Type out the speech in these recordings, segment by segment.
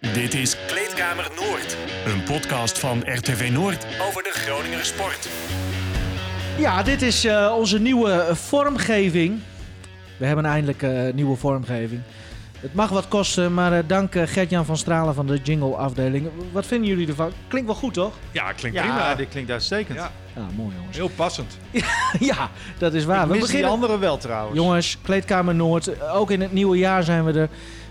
Dit is Kleedkamer Noord, een podcast van RTV Noord over de Groninger sport. Ja, dit is uh, onze nieuwe vormgeving. We hebben eindelijk een uh, nieuwe vormgeving. Het mag wat kosten, maar uh, dank Gert-Jan van Stralen van de Jingle afdeling. Wat vinden jullie ervan? Klinkt wel goed, toch? Ja, klinkt ja, prima. dit klinkt uitstekend. Ja. Ah, mooi jongens. Heel passend. ja, dat is waar. Ik we mis die andere wel trouwens. Jongens, Kleedkamer Noord. Ook in het nieuwe jaar zijn we er.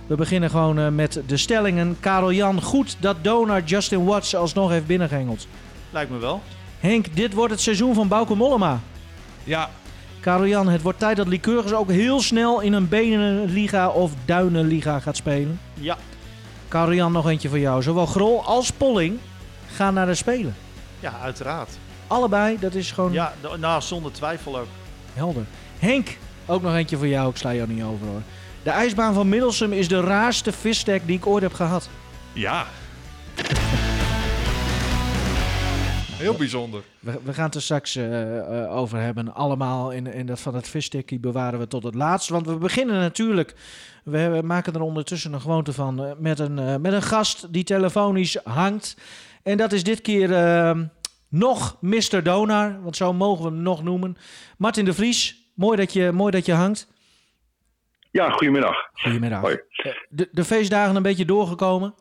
We beginnen gewoon uh, met de stellingen. Karel Jan, goed dat Donar Justin Watts alsnog heeft binnengehengeld. Lijkt me wel. Henk, dit wordt het seizoen van Bauke Mollema. Ja. Karel Jan, het wordt tijd dat Lycurgus ook heel snel in een Benenliga of Duinenliga gaat spelen. Ja. Karel Jan, nog eentje voor jou. Zowel Grol als Polling gaan naar de Spelen. Ja, uiteraard. Allebei, dat is gewoon... Ja, nou, zonder twijfel ook. Helder. Henk, ook nog eentje voor jou. Ik sla jou niet over hoor. De ijsbaan van Middelsum is de raarste vistek die ik ooit heb gehad. Ja. Heel bijzonder. We, we gaan het er straks uh, uh, over hebben. Allemaal in, in dat van het visstekkie bewaren we tot het laatst. Want we beginnen natuurlijk. We hebben, maken er ondertussen een gewoonte van. Uh, met, een, met een gast die telefonisch hangt. En dat is dit keer ehm, nog Mr. Donar. Want zo mogen we hem nog noemen. Martin de Vries. Mooi dat je, mooi dat je hangt. Ja, goedemiddag. Goedemiddag. Hoi. De, de feestdagen een beetje doorgekomen?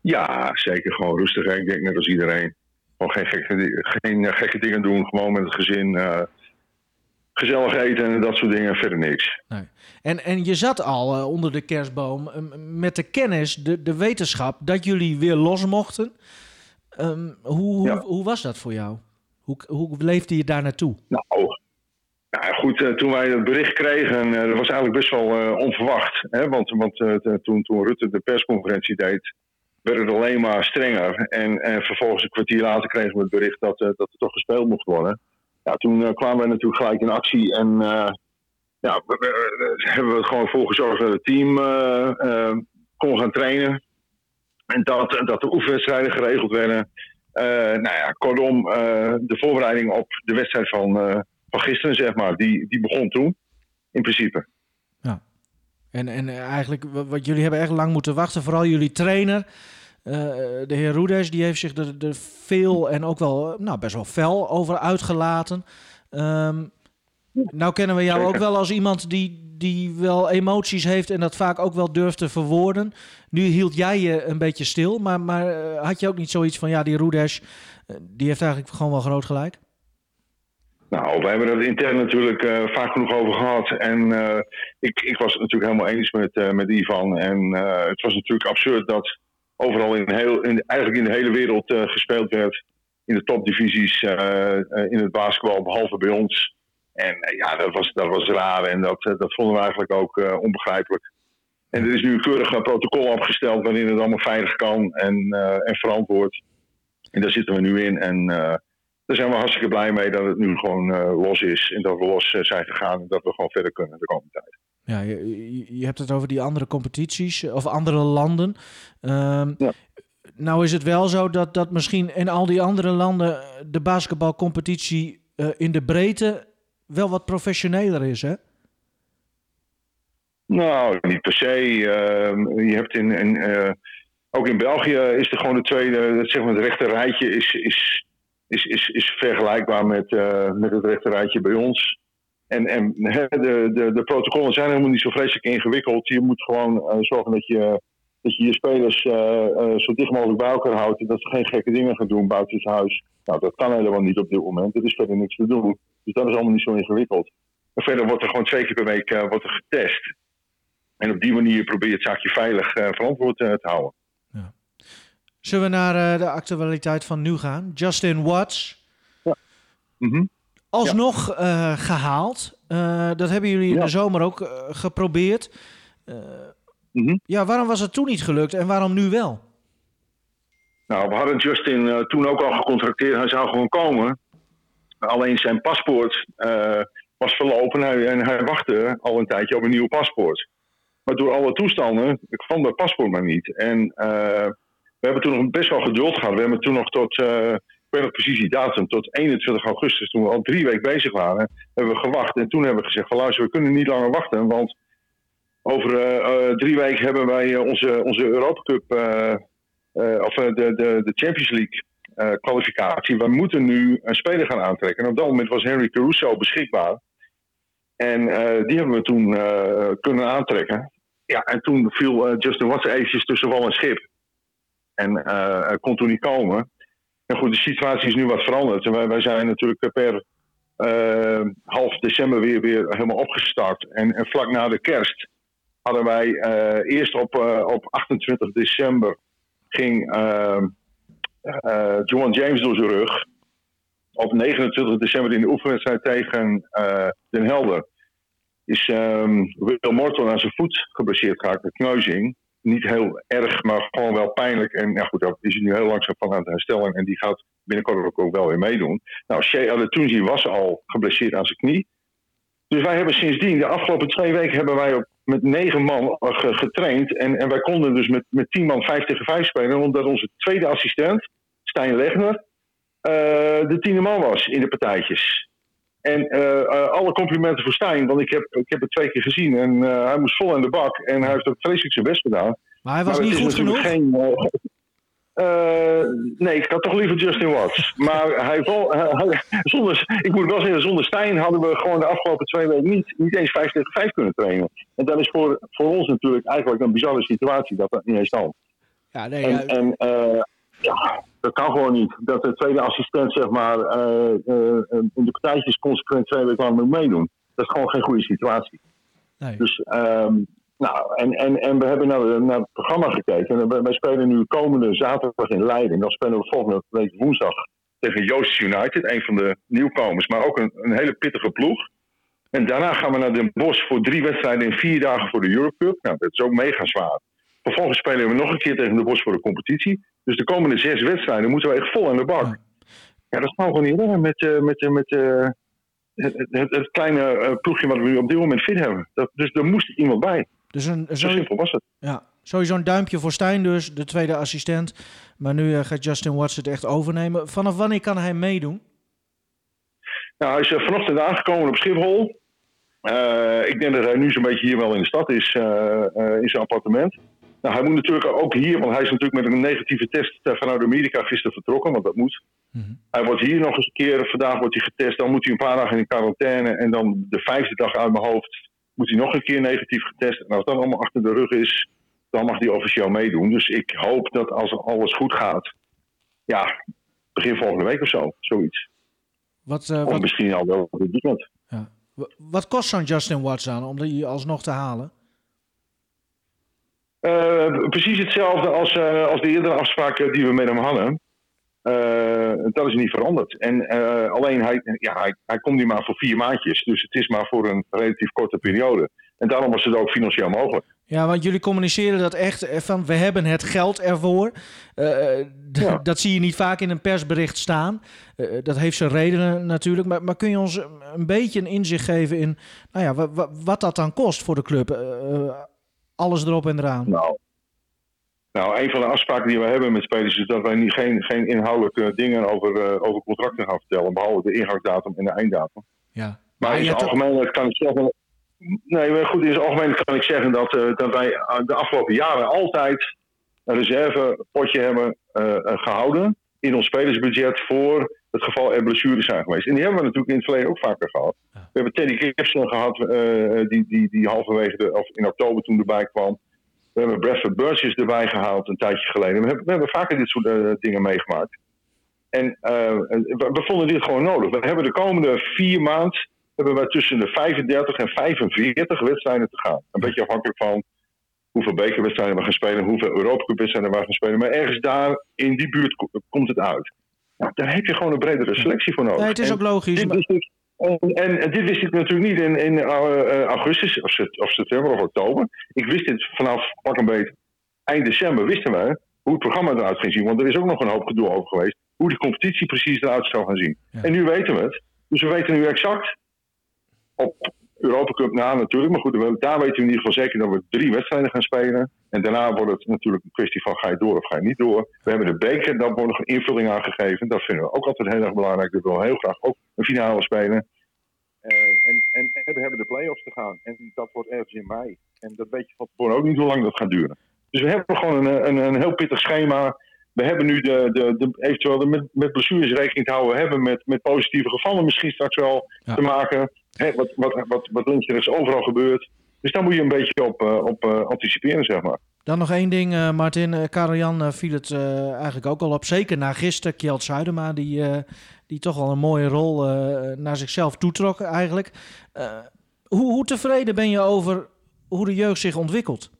Ja, zeker. Gewoon rustig. Ik denk net als iedereen. Gewoon geen gekke, geen gekke dingen doen. Gewoon met het gezin. Uh, gezellig eten en dat soort dingen. Verder niks. Nee. En, en je zat al uh, onder de kerstboom met de kennis, de, de wetenschap, dat jullie weer los mochten. Um, hoe, ja. hoe, hoe was dat voor jou? Hoe, hoe leefde je daar naartoe? Nou, nou goed, uh, toen wij het bericht kregen, uh, dat was eigenlijk best wel uh, onverwacht. Hè? Want, want uh, toen, toen Rutte de persconferentie deed, werd het alleen maar strenger. En, en vervolgens een kwartier later kregen we het bericht dat, dat er toch gespeeld mocht worden. Ja, toen kwamen we natuurlijk gelijk in actie en ja, we, we, hebben we er gewoon voor gezorgd dat het team kon gaan trainen. En dat, dat de oefenwedstrijden geregeld werden. nou ja, kortom, de voorbereiding op de wedstrijd van van gisteren, zeg maar, die, die begon toen, in principe. Ja. En, en eigenlijk, wat jullie hebben echt lang moeten wachten, vooral jullie trainer, uh, de heer Roedes, die heeft zich er, er, veel en ook wel, nou, best wel fel over uitgelaten. Um, nou kennen we jou Zeker. ook wel als iemand die, die wel emoties heeft en dat vaak ook wel durft te verwoorden. Nu hield jij je een beetje stil, maar, maar uh, had je ook niet zoiets van, ja, die Roedes, die heeft eigenlijk gewoon wel groot gelijk? Nou, we hebben het intern natuurlijk uh, vaak genoeg over gehad. En uh, ik, ik was het natuurlijk helemaal eens met, uh, met Ivan. En het was natuurlijk absurd dat overal in, heel, in eigenlijk in de hele wereld gespeeld werd. In de topdivisies, in het basketbal, behalve bij ons. En ja, dat was, dat was raar en dat, dat vonden we eigenlijk ook onbegrijpelijk. En er is nu een keurig protocol opgesteld waarin het allemaal veilig kan en, en verantwoord. En daar zitten we nu in. En daar zijn we hartstikke blij mee dat het nu gewoon uh, los is. En dat we los uh, zijn gegaan en dat we gewoon verder kunnen de komende tijd. Ja, je, je hebt het over die andere competities of andere landen. Um, ja. Nou is het wel zo dat, dat misschien in al die andere landen de basketbalcompetitie uh, in de breedte wel wat professioneler is, hè? Nou, niet per se. je hebt in, in ook in België is er gewoon de tweede, zeg maar het rechte rijtje is, is is, is, is vergelijkbaar met, uh, met het rechterrijtje bij ons. En, en de, de, de protocollen zijn helemaal niet zo vreselijk ingewikkeld. Je moet gewoon uh, zorgen dat je, dat je je spelers uh, zo dicht mogelijk bij elkaar houdt. En dat ze geen gekke dingen gaan doen buiten het huis. Nou, dat kan helemaal niet op dit moment. Er is verder niks te doen. Dus dat is allemaal niet zo ingewikkeld. Verder wordt er gewoon twee keer per week wordt er getest. En op die manier probeer je het zaakje veilig verantwoord te houden. Zullen we naar uh, de actualiteit van nu gaan? Justin Watts. Ja. Mm -hmm. Alsnog ja. uh, gehaald. Uh, dat hebben jullie in de zomer ook geprobeerd. Mm -hmm. Ja, waarom was het toen niet gelukt en waarom nu wel? Nou, we hadden Justin toen ook al gecontracteerd. Hij zou gewoon komen. Alleen zijn paspoort was verlopen en hij wachtte al een tijdje op een nieuw paspoort. Maar door alle toestanden kwam dat paspoort maar niet. En we hebben toen nog best wel geduld gehad. We hebben toen nog tot, uh, ik weet nog precies die datum, tot 21 augustus, toen we al drie weken bezig waren, hebben we gewacht. En toen hebben we gezegd van luister, we kunnen niet langer wachten, want over eh, eh, drie weken hebben wij eh, onze, onze Europa Cup, eh, eh, of eh, de, de, de Champions League eh, kwalificatie. We moeten nu een speler gaan aantrekken. En op dat moment was Henry Caruso beschikbaar. En eh, die hebben we toen eh, kunnen aantrekken. Ja, en toen viel eh, Justin Watson eventjes tussen wal en schip. En eh, hij kon toen niet komen. En goed, de situatie is nu wat veranderd. En wij, wij zijn natuurlijk per eh, half december weer, weer helemaal opgestart. En, vlak na de kerst hadden wij eh, eerst op, eh, op 28 december ging uh, Joan James door zijn rug. Op 29 december in de oefenwedstrijd tegen Den Helder is um, Will Morton aan zijn voet geblesseerd geraakt met kneuzing. Niet heel erg, maar gewoon wel pijnlijk. En ja, goed, daar is nu heel langzaam van aan het herstellen. En die gaat binnenkort ook, ook wel weer meedoen. Nou, Shea Alatunzi was al geblesseerd aan zijn knie. Dus wij hebben sindsdien, de afgelopen twee weken, hebben wij op, met negen man getraind. En, en wij konden dus met, met tien man vijf tegen vijf spelen. Omdat onze tweede assistent, Stijn Legner, uh, de tiende man was in de partijtjes. En uh, uh, alle complimenten voor Stijn, want ik heb, ik heb het twee keer gezien. En uh, hij moest vol in de bak. En hij heeft ook vreselijk zijn best gedaan. Maar hij was maar niet goed genoeg? Geen, uh, nee, ik had toch liever Justin Watts. maar hij, hij, zonder, ik moet wel zeggen, zonder Stijn hadden we gewoon de afgelopen twee weken niet, niet eens 5 tegen 5 kunnen trainen. En dat is voor, voor ons natuurlijk eigenlijk een bizarre situatie dat dat niet eens kan. Ja, nee, en, ja. en uh, ja, dat kan gewoon niet. Dat de tweede assistent, zeg maar, uh, in de partijtjes consequent twee weken lang moet meedoen. Dat is gewoon geen goede situatie. Nee. Dus um, nou, en, en, en we hebben naar, naar het programma gekeken. En wij spelen nu komende zaterdag in Leiden. Dan spelen we volgende week woensdag tegen Joost United, een van de nieuwkomers, maar ook een, een hele pittige ploeg. En daarna gaan we naar Den Bosch voor drie wedstrijden in vier dagen voor de Europe Cup. Nou, dat is ook mega zwaar. Vervolgens spelen we nog een keer tegen de Bosch voor de competitie. Dus de komende zes wedstrijden moeten we echt vol aan de bak. Ja, dat gaan we gewoon niet redden met, uh, met, uh, met uh, het, het, het, kleine ploegje wat we nu op dit moment fit hebben. Dat, dus er moest iemand bij. Dus een, zo simpel was het. Ja, sowieso een duimpje voor Stijn dus, de tweede assistent. Maar nu gaat Justin Watts het echt overnemen. Vanaf wanneer kan hij meedoen? Nou, hij is vanochtend aangekomen op Schiphol. Ik denk dat hij nu zo'n beetje hier wel in de stad is, in zijn appartement. Nou, hij moet natuurlijk ook hier, want hij is natuurlijk met een negatieve test vanuit Amerika gisteren vertrokken, want dat moet. Mm -hmm. Hij wordt hier nog eens een keer, vandaag wordt hij getest, dan moet hij een paar dagen in quarantaine en dan de vijfde dag uit mijn hoofd moet hij nog een keer negatief getest. En als dat allemaal achter de rug is, dan mag hij officieel meedoen. Dus ik hoop dat als alles goed gaat, ja, begin volgende week of zo, zoiets. Wat, uh, of wat... misschien al wel dit weekend. Ja. Wat kost zo'n Justin Watts aan om die alsnog te halen? Uh, precies hetzelfde als, uh, als de eerdere afspraken die we met hem hadden. Uh, dat is niet veranderd. En alleen, hij, ja, hij, hij komt niet maar voor vier maandjes. Dus het is maar voor een relatief korte periode. En daarom was het ook financieel mogelijk. Ja, want jullie communiceren dat echt van we hebben het geld ervoor. Ja. Dat zie je niet vaak in een persbericht staan. dat heeft zijn redenen natuurlijk. Maar, maar, kun je ons een beetje een inzicht geven in nou ja, wat, wat dat dan kost voor de club? Alles erop en eraan. Nou. Nou, een van de afspraken die we hebben met spelers is dat wij niet, geen, geen inhoudelijke dingen over, uh, over contracten gaan vertellen, behalve de ingangsdatum en de einddatum. Ja. Maar, maar in het algemeen kan ik zeggen. Nee, goed, in het algemeen kan ik zeggen dat, uh, dat wij de afgelopen jaren altijd een reservepotje hebben uh, gehouden in ons spelersbudget voor het geval er blessures zijn geweest. En die hebben we natuurlijk in het verleden ook vaker gehad. We hebben Teddy Gibson gehad, die, die, die halverwege de, of in oktober toen erbij kwam. We hebben Bradford Burgess erbij gehaald een tijdje geleden. We hebben, we hebben vaker dit soort uh, dingen meegemaakt. En uh, we, we, vonden dit gewoon nodig. We hebben de komende vier maanden hebben we tussen de 35 en 45 wedstrijden te gaan. Een beetje afhankelijk van hoeveel bekerwedstrijden we gaan spelen, hoeveel Europacupwedstrijden we gaan spelen. Maar ergens daar in die buurt komt het uit. Nou, daar heb je gewoon een bredere selectie voor nodig. Nee, het is ook logisch. En, en, en, en, dit wist ik natuurlijk niet in, in uh, augustus of, of, september of oktober. Ik wist dit vanaf pak een beetje eind december wisten we hoe het programma eruit ging zien. Want er is ook nog een hoop gedoe over geweest. Hoe de competitie precies eruit zou gaan zien. Ja. En nu weten we het. Dus we weten nu exact op Europa Cup na natuurlijk. Maar goed, daar weten we in ieder geval zeker dat we drie wedstrijden gaan spelen. En daarna wordt het natuurlijk een kwestie van ga je door of ga je niet door. We hebben de beker, daar wordt nog een invulling aan gegeven. Dat vinden we ook altijd heel erg belangrijk. We willen heel graag ook een finale spelen. Eh, en, en, en we hebben de play-offs te gaan. En dat wordt ergens in mei. En dat weet je van tevoren ook niet hoe lang dat gaat duren. Dus we hebben gewoon een, een, een heel pittig schema. We hebben nu de, de, de, eventueel de met, met blessures rekening te houden. We hebben met, met positieve gevallen misschien straks wel Ja. te maken. Hè, wat, wat, wat, wat is overal gebeurd. Dus daar moet je een beetje op, eh, op eh, anticiperen, zeg maar. Dan nog één ding, Martin. Uh, Karel-Jan eh, viel het eigenlijk ook al op. Zeker na gisteren, Kjeld Zuidema, die, die toch wel een mooie rol naar zichzelf toetrok eigenlijk. Hoe, hoe tevreden ben je over hoe de jeugd zich ontwikkelt?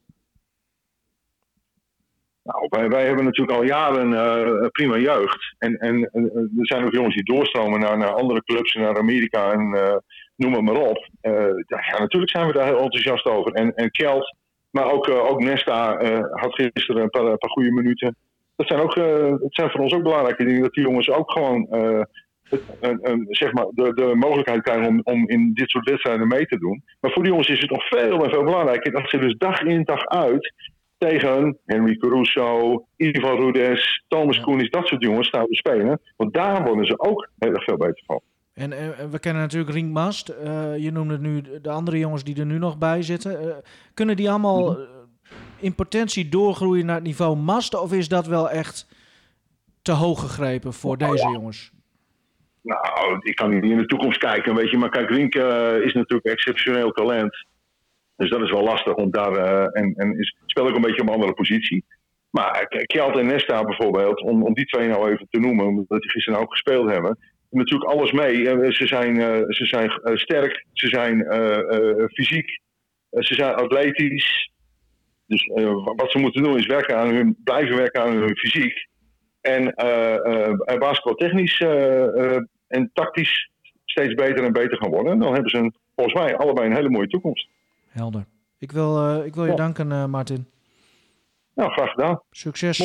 Nou, wij, wij hebben natuurlijk al jaren prima jeugd. En, en er zijn ook jongens die doorstromen naar, naar andere clubs, naar Amerika en noem het maar op. Eh, ja, natuurlijk zijn we daar heel enthousiast over. En, en Kjeld, maar ook, eh, ook Nesta eh, had gisteren een paar, een paar goede minuten. Dat zijn, ook, eh, het zijn voor ons ook belangrijke dingen, dat die jongens ook gewoon het- een- een- zeg maar de, de mogelijkheid krijgen om, om in dit soort wedstrijden mee te doen. Maar voor die jongens is het nog veel en veel belangrijker dat ze dus dag in dag uit tegen Henry Caruso, Ivan Rudes, Thomas. Koenis, dat soort jongens staan te spelen. Want daar worden ze ook heel erg veel beter van. En we kennen natuurlijk Rink Mast. Eh, je noemde nu de andere jongens die er nu nog bij zitten. Eh, kunnen die allemaal eh, in potentie doorgroeien naar het niveau Mast? Of is dat wel echt te hoog gegrepen voor deze jongens? Nou, ik kan niet in de toekomst kijken, weet je. Maar kijk, Rink is natuurlijk exceptioneel talent. Dus dat is wel lastig om daar... en en is, speelt ook een beetje op een andere positie. Maar Kjeld en Nesta bijvoorbeeld, om, om die twee nou even te noemen... omdat die gisteren ook gespeeld hebben... natuurlijk alles mee. Eh, ze zijn, eh, ze zijn eh, sterk, ze zijn fysiek, ze zijn atletisch. Dus wa- wat ze moeten doen is werken aan hun, blijven werken aan hun fysiek. En basketbaltechnisch en tactisch steeds beter en beter gaan worden. Dan hebben ze een, volgens mij allebei een hele mooie toekomst. Helder. Ik wil, ik wil je Ja. danken, Martin. Nou, graag gedaan. Succes.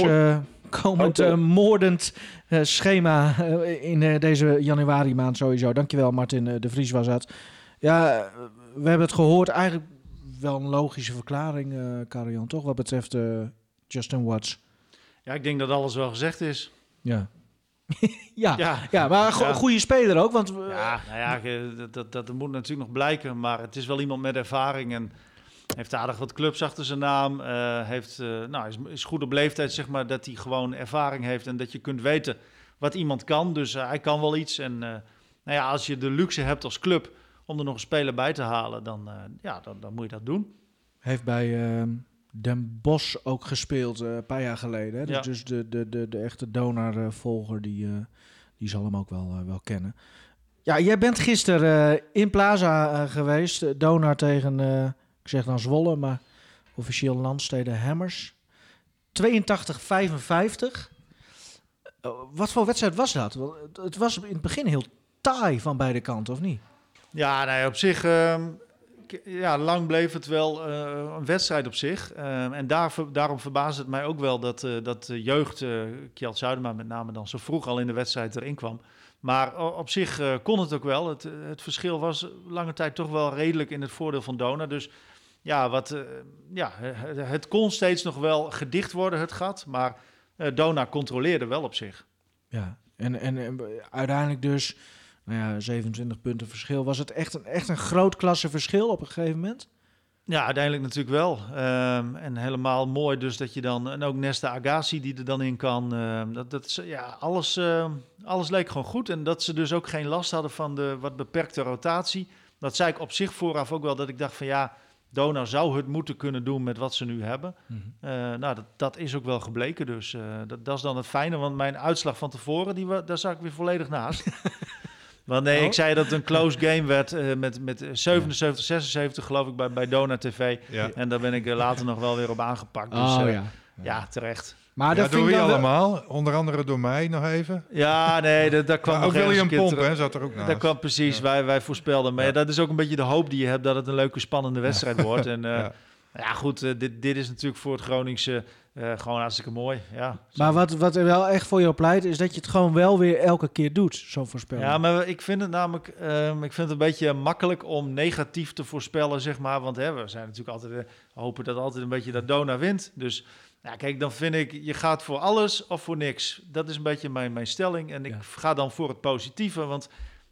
Komend Oké. eh, moordend eh, schema eh, in deze januari maand sowieso. Dankjewel Martin de Vries was dat. Ja, we hebben het gehoord. Eigenlijk wel een logische verklaring, Karian, toch? Wat betreft Justin Watts. Ja, ik denk dat alles wel gezegd is. Ja. ja. ja. Ja, maar een go- Ja. goede speler ook. Want ja, nou ja, dat, dat, dat moet natuurlijk nog blijken. Maar het is wel iemand met ervaring en heeft aardig wat clubs achter zijn naam. eh, heeft, eh, nou, is, is goed op leeftijd, zeg maar, dat hij gewoon ervaring heeft en dat je kunt weten wat iemand kan. Dus eh, hij kan wel iets. En nou ja, als je de luxe hebt als club om er nog een speler bij te halen, dan, ja, dan, dan moet je dat doen. heeft bij ehm, Den Bosch ook gespeeld een paar jaar geleden. Hè? Dus, Ja. dus de, de, de, de echte Donar-volger, die, die zal hem ook wel, wel kennen. Ja, jij bent gisteren in Plaza geweest. Donar tegen, ik zeg dan Zwolle, maar officieel Landstede Hammers. 82-55. Eh, wat voor wedstrijd was dat? Het- was in het begin heel taai van beide kanten, of niet? Ja, ja, op zich, ehm, ja, lang bleef het wel eh, een wedstrijd op zich. Ehm, en daar, daarom verbaast het mij ook wel dat, eh, dat de jeugd, eh Kjeld Zuidema met name dan zo vroeg al in de wedstrijd erin kwam. Maar op zich kon het ook wel. Het, het verschil was lange tijd toch wel redelijk in het voordeel van Dona. Dus ja, wat, eh, ja het, kon steeds nog wel gedicht worden, het gat. Maar eh, Dona controleerde wel op zich. Ja, en, en, en uiteindelijk dus, nou ja, 27 punten verschil. Was het echt een, echt een groot klasse verschil op een gegeven moment? Ja, uiteindelijk natuurlijk wel. Ehm, en helemaal mooi dus dat je dan... En ook Nesta Agassi die er dan in kan. ehm, dat, dat, ja, alles, ehm, alles leek gewoon goed. En dat ze dus ook geen last hadden van de wat beperkte rotatie. Dat zei ik op zich vooraf ook wel. Dat ik dacht van ja, Donau zou het moeten kunnen doen met wat ze nu hebben. Eh, nou, dat, dat is ook wel gebleken. Dus eh, dat, dat is dan het fijne. Want mijn uitslag van tevoren, die, daar zat ik weer volledig naast. Want nee, Oh. ik zei dat het een close game werd eh, met, met 77, 76 geloof ik bij, bij Dona TV. Ja. En daar ben ik later nog wel weer op aangepakt. Dus eh, ja. Terecht. Maar Ja, dat door wie dan wel- allemaal? Onder andere door mij nog even. Ja, nee, dat, dat kwam Maar ook William Pomp hè, zat er ook naast. Dat kwam precies, wij, wij voorspelden. Maar ja, dat is ook een beetje de hoop die je hebt dat het een leuke, spannende wedstrijd wordt. En eh, Ja. ja. goed, eh, dit, dit is natuurlijk voor het Groningse eh, gewoon hartstikke mooi. Ja, Maar wat, wat er wel echt voor jou pleit, is dat je het gewoon wel weer elke keer doet, zo'n voorspelling. Ja, maar ik vind het namelijk ehm, ik vind het een beetje makkelijk om negatief te voorspellen, zeg maar. Want hè, we zijn natuurlijk altijd hopen dat altijd een beetje dat Dona wint. Dus ja, kijk, dan vind ik, je gaat voor alles of voor niks. Dat is een beetje mijn, mijn stelling. En ik Ja. ga dan voor het positieve, want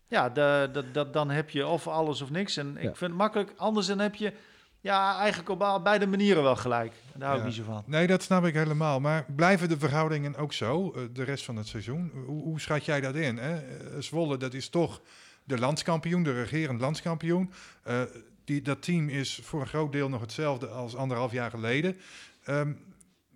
ja, de, de, de, dan heb je of alles of niks. En ik Ja. vind het makkelijk. Anders dan heb je ja, eigenlijk op beide manieren wel gelijk. Daar hou ik Ja. niet zo van. Nee, dat snap ik helemaal. Maar blijven de verhoudingen ook zo eh, de rest van het seizoen? Hoe, hoe schat jij dat in? Hè? Eh, Zwolle, dat is toch de landskampioen, de regerend landskampioen. Eh, die, dat team is voor een groot deel nog hetzelfde als anderhalf jaar geleden. Ehm,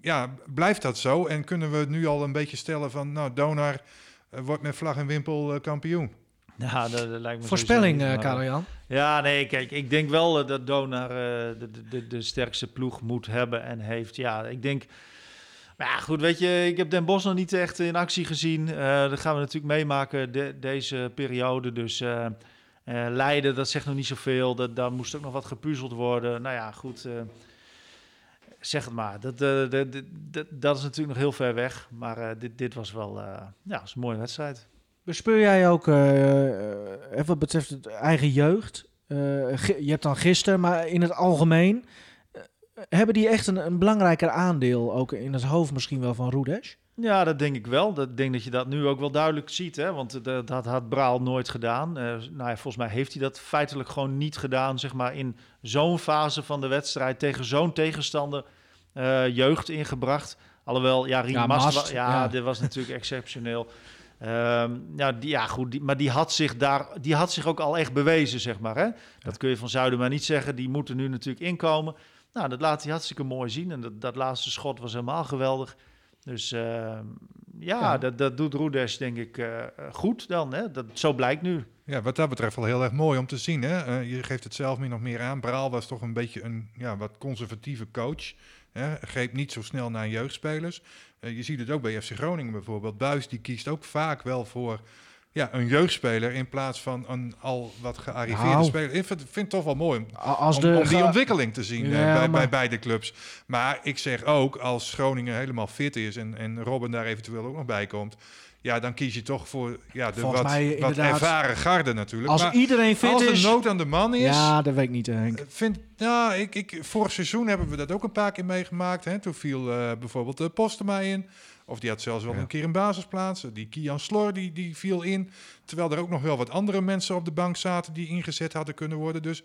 ja, blijft dat zo? En kunnen we nu al een beetje stellen van, nou, Donar eh, wordt met vlag en wimpel eh, kampioen? Ja, dat, dat lijkt me Voorspelling, sowieso eh Karel-Jan. Ja, nee, kijk, ik denk wel dat Donar eh, de, de, de, sterkste ploeg moet hebben en heeft. Ja, ik denk... Maar ja, goed, weet je, ik heb Den Bosch nog niet echt in actie gezien. Eh dat gaan we natuurlijk meemaken de, deze periode. Dus eh, eh, Leiden, dat zegt nog niet zoveel. Dat, daar moest ook nog wat gepuzzeld worden. Nou ja, goed, eh, zeg het maar. Dat, eh, dat, dat, dat, dat is natuurlijk nog heel ver weg. Maar eh, dit, dit was wel eh, ja, was een mooie wedstrijd. Bespeur jij ook, eh, eh, wat betreft het eigen jeugd, eh, je hebt dan gisteren, maar in het algemeen, eh, hebben die echt een, een belangrijker aandeel, ook in het hoofd misschien wel van Roedesh? Ja, dat denk ik wel. Dat ik denk dat je dat nu ook wel duidelijk ziet. Hè? Want dat, dat had Braal nooit gedaan. Eh, nou ja, volgens mij heeft hij dat feitelijk gewoon niet gedaan. Zeg maar in zo'n fase van de wedstrijd tegen zo'n tegenstander eh, jeugd ingebracht. Alhoewel, ja, Rien Ja, Mast, ja, ja. dit was natuurlijk exceptioneel. Ehm, ja, die, ja, goed, die, maar die had, zich daar, die had zich ook al echt bewezen, zeg maar. Hè? Dat kun je van Zuiden maar niet zeggen. Die moeten nu natuurlijk inkomen. Nou, dat laat hij hartstikke mooi zien. En dat, dat laatste schot was helemaal geweldig. Dus ehm, ja, Ja. Dat, dat doet Roedes denk ik eh, goed dan. Hè? Dat, zo blijkt nu. Ja, wat dat betreft wel heel erg mooi om te zien. Hè? Eh, je geeft het zelf min of meer aan. Braal was toch een beetje een ja, wat conservatieve coach. Hè? Greep niet zo snel naar jeugdspelers. Eh, je ziet het ook bij FC Groningen bijvoorbeeld. Buis die kiest ook vaak wel voor ja, een jeugdspeler in plaats van een al wat gearriveerde Nou. speler. Ik vind, vind het toch wel mooi om, Als de, om die ontwikkeling te zien eh, Ja, bij, maar- bij beide clubs. Maar ik zeg ook, als Groningen helemaal fit is en, en Robin daar eventueel ook nog bij komt... Ja, dan kies je toch voor ja, de Volgens wat, wat ervaren garde natuurlijk. als Maar iedereen fit als is... de nood aan de man is... ja, dat weet ik niet, Henk. Vind, ja, ik, ik, vorig seizoen hebben we dat ook een paar keer meegemaakt. Hè. Toen viel eh, bijvoorbeeld de Postema in. Of die had zelfs wel Ja. een keer een basisplaats. Die Kian Slor die, die viel in. Terwijl er ook nog wel wat andere mensen op de bank zaten die ingezet hadden kunnen worden. Dus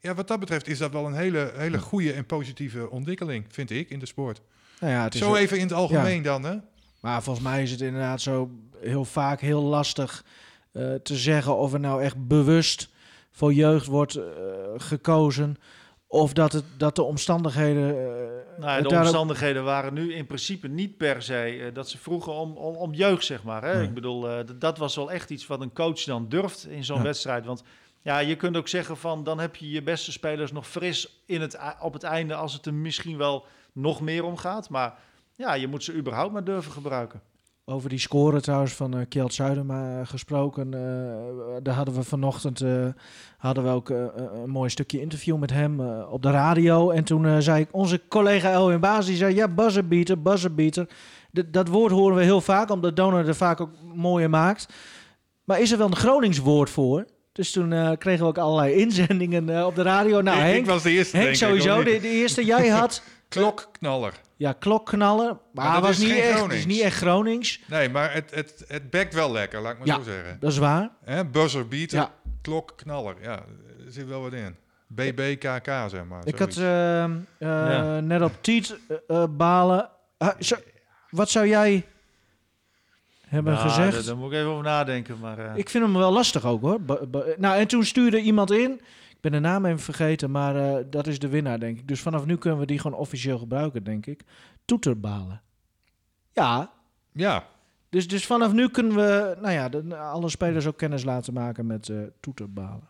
ja, wat dat betreft is dat wel een hele, hele goede en positieve ontwikkeling, vind ik, in de sport. Nou ja, het is Zo even in het algemeen dan, hè? Maar volgens mij is het inderdaad zo heel vaak heel lastig eh, te zeggen of er nou echt bewust voor jeugd wordt eh, gekozen. Of dat, het, dat de omstandigheden. eh, Nou, de omstandigheden waren nu in principe niet per se dat ze vroegen om, om, om jeugd, zeg maar. Hè? Nee. Ik bedoel, dat was wel echt iets wat een coach dan durft in zo'n Ja. wedstrijd. Want ja, je kunt ook zeggen van dan heb je je beste spelers nog fris in het, op het einde als het er misschien wel nog meer om gaat. Maar ja, je moet ze überhaupt maar durven gebruiken. Over die score trouwens van eh Kjeld Zuidema gesproken. eh, daar hadden we vanochtend eh, hadden we ook eh, een mooi stukje interview met hem eh, op de radio. En toen eh, zei ik, onze collega Elwin Baas, die zei ja, buzzerbeater, buzzerbeater. D- dat woord horen we heel vaak, omdat Donor er vaak ook mooier maakt. Maar is er wel een Gronings woord voor? Dus toen eh, kregen we ook allerlei inzendingen eh, op de radio. Nou, ik, Henk, ik was de eerste, Henk denk ik, sowieso, de eerste jij had... Klokknaller. Ja, klokknallen. Maar, Maar dat was is niet geen echt, het is Gronings. niet echt Gronings. Nee, maar het, het, het bekt wel lekker, laat ik maar Ja. zo zeggen. Dat is waar. Hè? Buzzer beater, Ja. klokknaller. Ja, er zit wel wat in. BBKK, zeg maar. Ik had zoiets. eh, eh, Ja. net op Tiet eh, eh, balen. Zo- wat zou jij hebben Nou, gezegd? Daar, daar moet ik even over nadenken. Maar, eh, Ik vind hem wel lastig ook hoor. Nou, en toen stuurde iemand in. Ik ben de naam even vergeten, maar eh, dat is de winnaar, denk ik. Dus vanaf nu kunnen we die gewoon officieel gebruiken, denk ik. Toeterbalen. Ja, Ja, dus, dus vanaf nu kunnen we nou ja, de, alle spelers ook kennis laten maken met eh, toeterbalen.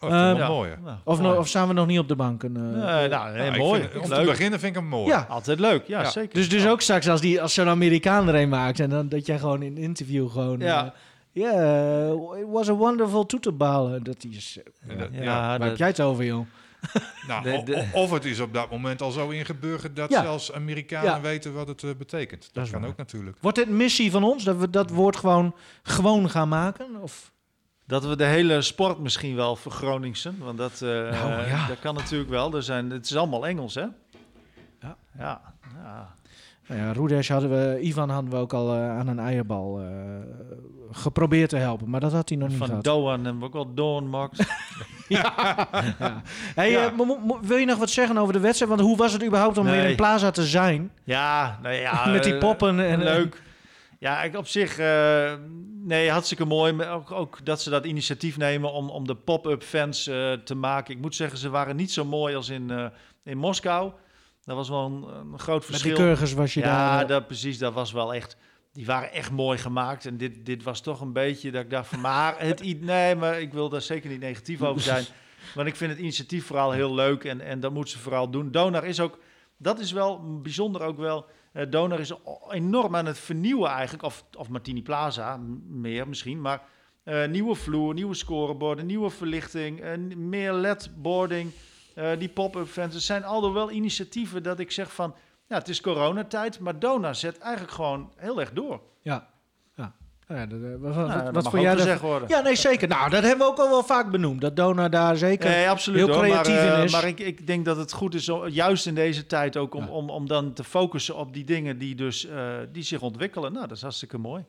oh, Ehm, ja. mooi. Of, no- of staan we nog niet op de banken? eh? Nee, nou, nee, Nou, mooi. vind het- om te beginnen vind ik hem mooi. Ja. Altijd leuk, ja, Ja. zeker. Dus, dus ook straks als, die, als zo'n Amerikaan er een maakt en dan dat jij gewoon in een interview gewoon... Ja. eh, Yeah, it was a wonderful toeterbal. Dat is, eh, dat- ja, ja. waar dat- heb jij het over, joh? Nou, De- de- of het is op dat moment al zo ingeburgerd dat Ja. zelfs Amerikanen Ja. weten wat het eh, betekent. Dat, kan waar. ook natuurlijk. Wordt dit een missie van ons, dat we dat woord gewoon, gewoon gaan maken? Of? Dat we de hele sport misschien wel vergroningsen. Want dat, eh, Nou, ja. dat kan natuurlijk wel. Er zijn, het is allemaal Engels, hè? Ja. Ja, ja. Nou ja, Roedes hadden we, Ivan hadden we ook al eh, aan een eierbal eh, geprobeerd te helpen, maar dat had hij nog niet Van gehad. Doan hebben we ook wel Doan Max. ja. Hey, Ja. eh, wil je nog wat zeggen over de wedstrijd? Want hoe was het überhaupt om Nee. weer in Plaza te zijn? Ja, nou ja. Met die poppen en- leuk. Ja, ik op zich, eh, nee, hartstikke mooi. Maar Ook, ook dat ze dat initiatief nemen om, om de pop-up fans eh, te maken. Ik moet zeggen, ze waren niet zo mooi als in, eh, in Moskou. Dat was wel een, een groot Met verschil. die Kurgers was je ja, daar... eh, dat, precies. Dat was wel echt. Die waren echt mooi gemaakt. En dit, dit was toch een beetje dat ik dacht van. Maar het. Nee, maar ik wil daar zeker niet negatief over zijn. Want ik vind het initiatief vooral heel leuk. En, en dat moet ze vooral doen. Donar is ook. Dat is wel bijzonder ook wel. eh Donar is enorm aan het vernieuwen eigenlijk. Of, of Martini Plaza meer misschien. Maar eh, nieuwe vloer, nieuwe scoreborden, nieuwe verlichting. meer LED-boarding. Eh, die pop-up fans. Het zijn aldoor wel initiatieven dat ik zeg van. Ja, het is coronatijd, maar Dona zet eigenlijk gewoon heel erg door. Ja. ja. Nou ja, dat, eh, wat, Nou, wat, vond jij gezegd worden. Ja, nee, zeker. Nou, dat hebben we ook al wel vaak benoemd. Dat Dona daar zeker Nee, absoluut heel hoor. creatief maar, eh, in is. maar ik, ik denk dat het goed is, om- juist in deze tijd ook, om, Ja. om, om dan te focussen op die dingen die, dus, die zich ontwikkelen. Nou, dat is hartstikke mooi.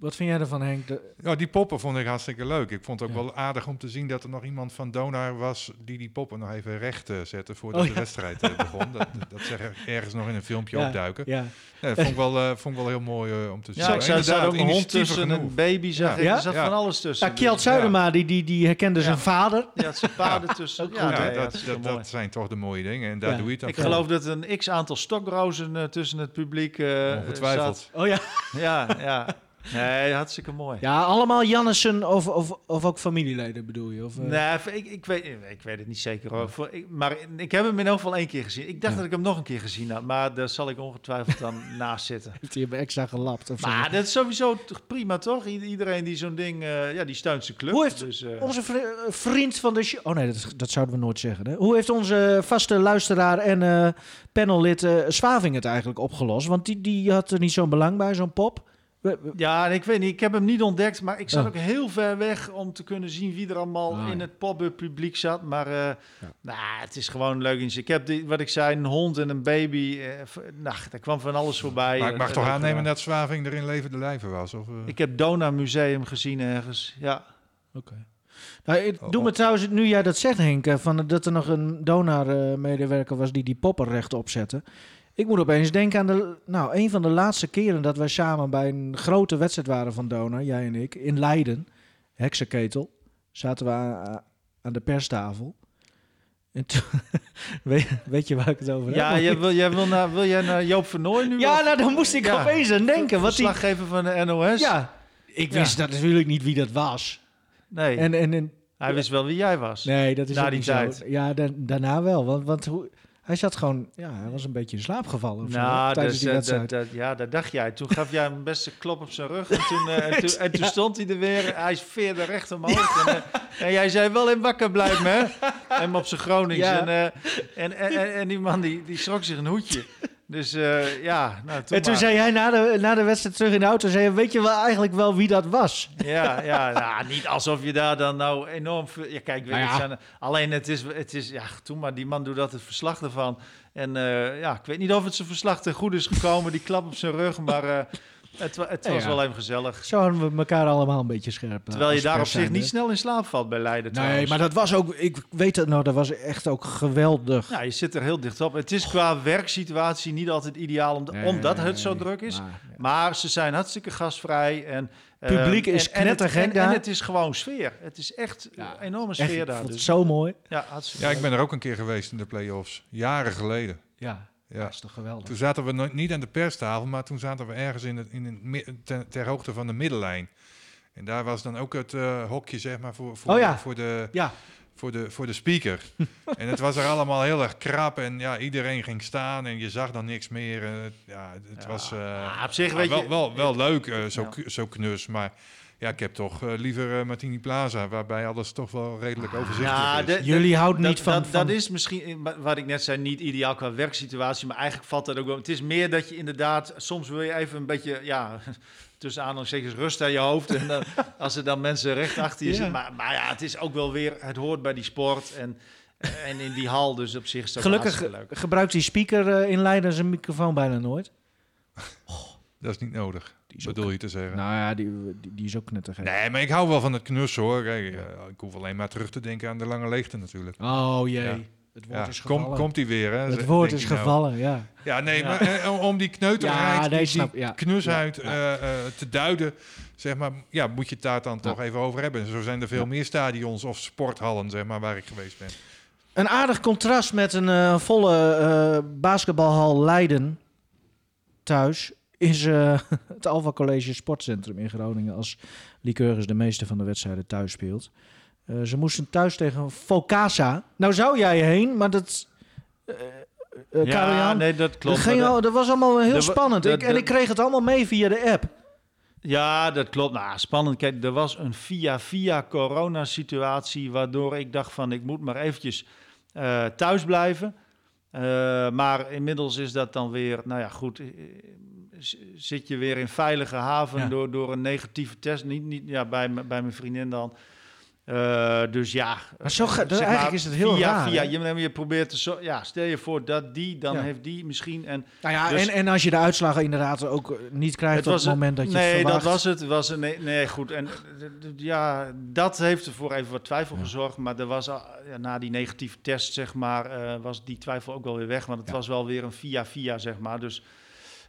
Wat vind jij ervan, Henk? De- Ja, die poppen vond ik hartstikke leuk. Ik vond het ook Ja. wel aardig om te zien dat er nog iemand van Donar was die die poppen nog even recht eh, zette voordat Oh, de wedstrijd eh, begon. Dat, dat zeg er ergens nog in een filmpje ja, opduiken. Ja. Ja, dat vond ik wel, eh, vond ik wel heel mooi om te zien. Ja, ik zag, ook een hond tussen, genoeg. een baby zag Ja. ik. Ja? Er zat Ja. van alles tussen. Ja, Kjeld Dus, Zuidema, die, die, die herkende zijn vader. ja, zijn paarden tussen. Ook ja, goed, Ja, nee, dat, dat, dat zijn toch de mooie dingen en daar Ja. doe je het dan Ik geloof dat een x-aantal stokrozen tussen het publiek eh Ongetwijfeld. zat. Oh ja. Ja, ja. Nee, hartstikke mooi. Ja, allemaal Jannissen of, of, of ook familieleden bedoel je? Of, eh? Nee, ik, ik, weet, ik weet het niet zeker hoor. Voor, ik, maar ik heb hem in elk geval één keer gezien. Ik dacht Ja. dat ik hem nog een keer gezien had, maar daar zal ik ongetwijfeld dan naast zitten. Heeft hij hem extra gelapt? Of zo? Maar dat is sowieso prima toch? Iedereen die zo'n ding, eh, ja, die steunt zijn club. Hoe heeft dus, eh, Onze vri- vriend van de show... Oh nee, dat, dat zouden we nooit zeggen. Hè? Hoe heeft onze vaste luisteraar en panellid Swaving het eigenlijk opgelost? Want die, die had er niet zo'n belang bij, zo'n pop. Ja, ik weet niet, ik heb hem niet ontdekt, maar ik zat Oh. ook heel ver weg om te kunnen zien wie er allemaal Ah, in ja. het pop-up publiek zat. Maar eh, nou, het is gewoon leuk. Ik heb, die, wat ik zei, een hond en een baby. eh, nou, daar kwam van alles voorbij. Maar ik mag Eh, toch aannemen dat Zwaving er in levende lijven was? Of, eh? Ik heb Dona Museum gezien ergens, ja. Nou, ik Oh, doe me oh. trouwens, nu jij dat zegt Henk, van, dat er nog een donar-medewerker was die die popper rechtop zette. Ik moet opeens denken aan de, nou, een van de laatste keren dat wij samen bij een grote wedstrijd waren van Donar, jij en ik, in Leiden, Heksenketel, zaten we aan, aan de perstafel. En toen, weet, weet je waar ik het over heb? Ja, jij wil, jij wil, naar, wil jij naar Joop Vernooy nu? ja Of- nou, daar moest ik Ja. opeens aan denken. Wat die, Verslaggever van de NOS? ja, ik Ja. wist dat natuurlijk niet wie dat was. Nee, En, en, en hij wist wel wie jij was. Nee, dat is Na ook die niet tijd. zo. Ja, da- daarna wel. Want, want hoe, hij zat gewoon... Ja, hij was een beetje in slaap gevallen zo, Nou, tijdens dus, die wedstrijd. dat, dat, ja, dat dacht jij. Toen gaf jij hem een beste klop op zijn rug. En toen, eh, en toen, en toen Ja. stond hij er weer. Hij veerde recht omhoog. En, eh, en jij zei wel in wakker blijven, hè? En hem op zijn Gronings. Ja. En, eh, en, en, en, en die man die, die schrok zich een hoedje. Dus eh, ja, nou, toen en toen maar. zei hij na de, na de wedstrijd terug in de auto... Zei, weet je wel eigenlijk wel wie dat was? Ja, ja nou, niet alsof je daar dan nou enorm... veel- Ja, kijk, weet Nou je, ja. het zijn, alleen het is, het is... Ja, toen maar, die man doet dat het verslag ervan. En eh, ja, ik weet niet of het zijn verslag ten goed is gekomen. Die klap op zijn rug, maar... eh, het, wa- het Ja, was ja. wel even gezellig. Zo hadden we elkaar allemaal een beetje scherp. eh, Terwijl je daar op zich niet snel in slaap valt bij Leiden Nee, trouwens. maar dat was ook... Ik weet het nou, dat was echt ook geweldig. Ja, je zit er heel dicht op. Het is qua werksituatie niet altijd ideaal, om, Nee, omdat het zo druk is. maar- Maar ze zijn hartstikke gastvrij. En, eh, Publiek is en- en het- knettergek en, en, daar. het is gewoon sfeer. Het is echt Ja, een enorme Echt, sfeer ik daar. vond het Dus, zo mooi. ja, Ja, ik ben er ook een keer geweest in de play-offs. Jaren geleden. Ja, Ja. dat is toch geweldig. Toen zaten we nog niet aan de perstafel, maar toen zaten we ergens in het, in het, ter, ter hoogte van de middellijn. En daar was dan ook het eh, hokje, zeg maar, voor, voor, Oh ja. voor, de, Ja, voor, de, voor de speaker. en het was er allemaal heel erg krap en ja, iedereen ging staan en je zag dan niks meer. En het, ja, het, was eh, Ah, op zich ja, weet wel, je... wel, wel leuk, eh, zo, zo knus, maar ja, ik heb toch eh, liever eh, Martini Plaza, waarbij alles toch wel redelijk overzichtelijk Ja, is. de- Jullie houden niet van... dat, van dat is misschien, eh, wat ik net zei, niet ideaal qua werksituatie. Maar eigenlijk valt dat ook wel. Het is meer dat je inderdaad, soms wil je even een beetje, ja, tussen aanhalingstekens rust aan je hoofd. En dan, als er dan mensen recht achter je Ja. zitten. Maar, maar ja, het is ook wel weer, het hoort bij die sport. En, en in die hal, dus op zich is Gelukkig leuk. gebruikt die speaker in Leiden zijn microfoon bijna nooit. Dat is niet nodig, Die ook- bedoel je te zeggen. Nou ja, die, die, die is ook knettergek. Nee, maar ik hou wel van het knussen hoor. Kijk, eh, ik hoef alleen maar terug te denken aan de lange leegte natuurlijk. Oh jee, Ja. het woord Ja, is gevallen. kom, komt hij weer, hè? het woord is nou. gevallen, ja. Ja, nee, maar eh, om die kneuterheid, nee, die, snap, die ja. knusheid eh, te duiden, zeg maar, ja, moet je het daar dan toch even over hebben. Zo zijn er veel meer stadions of sporthallen, zeg maar, waar ik geweest ben. Een aardig contrast met een volle basketbalhal Leiden thuis is eh, het Alva College Sportcentrum in Groningen als Lycurgus de meeste van de wedstrijden thuis speelt. Eh, ze moesten thuis tegen Focasa. Nou zou jij heen, maar dat... eh, ja, nee, dat klopt. dat, ging dat- al, dat was allemaal heel spannend. ik, en ik kreeg het allemaal mee via de app. Ja, dat klopt. Nou, spannend. Kijk, er was een via-via coronasituatie waardoor ik dacht van ik moet maar eventjes thuis blijven. Maar inmiddels is dat dan weer, nou ja, goed. Zit je weer in veilige haven Ja. door, door een negatieve test. Niet, niet ja, bij, bij mijn vriendin dan. Eh, dus ja. Maar zo ga- zeg eigenlijk is het heel via, raar, Via, je, je probeert te zo, ja, stel je voor dat die, dan Ja. heeft die misschien. En Nou ja, Dus- en, en als je de uitslagen inderdaad ook eh, niet krijgt op het moment dat je nee, het verwacht. dat was het. Was een, nee, nee, goed. En ja, dat heeft ervoor even wat twijfel Ja. gezorgd. Maar er was ja, na die negatieve test, zeg maar, eh, was die twijfel ook wel weer weg. Want het Ja. was wel weer een via-via, zeg maar. Dus,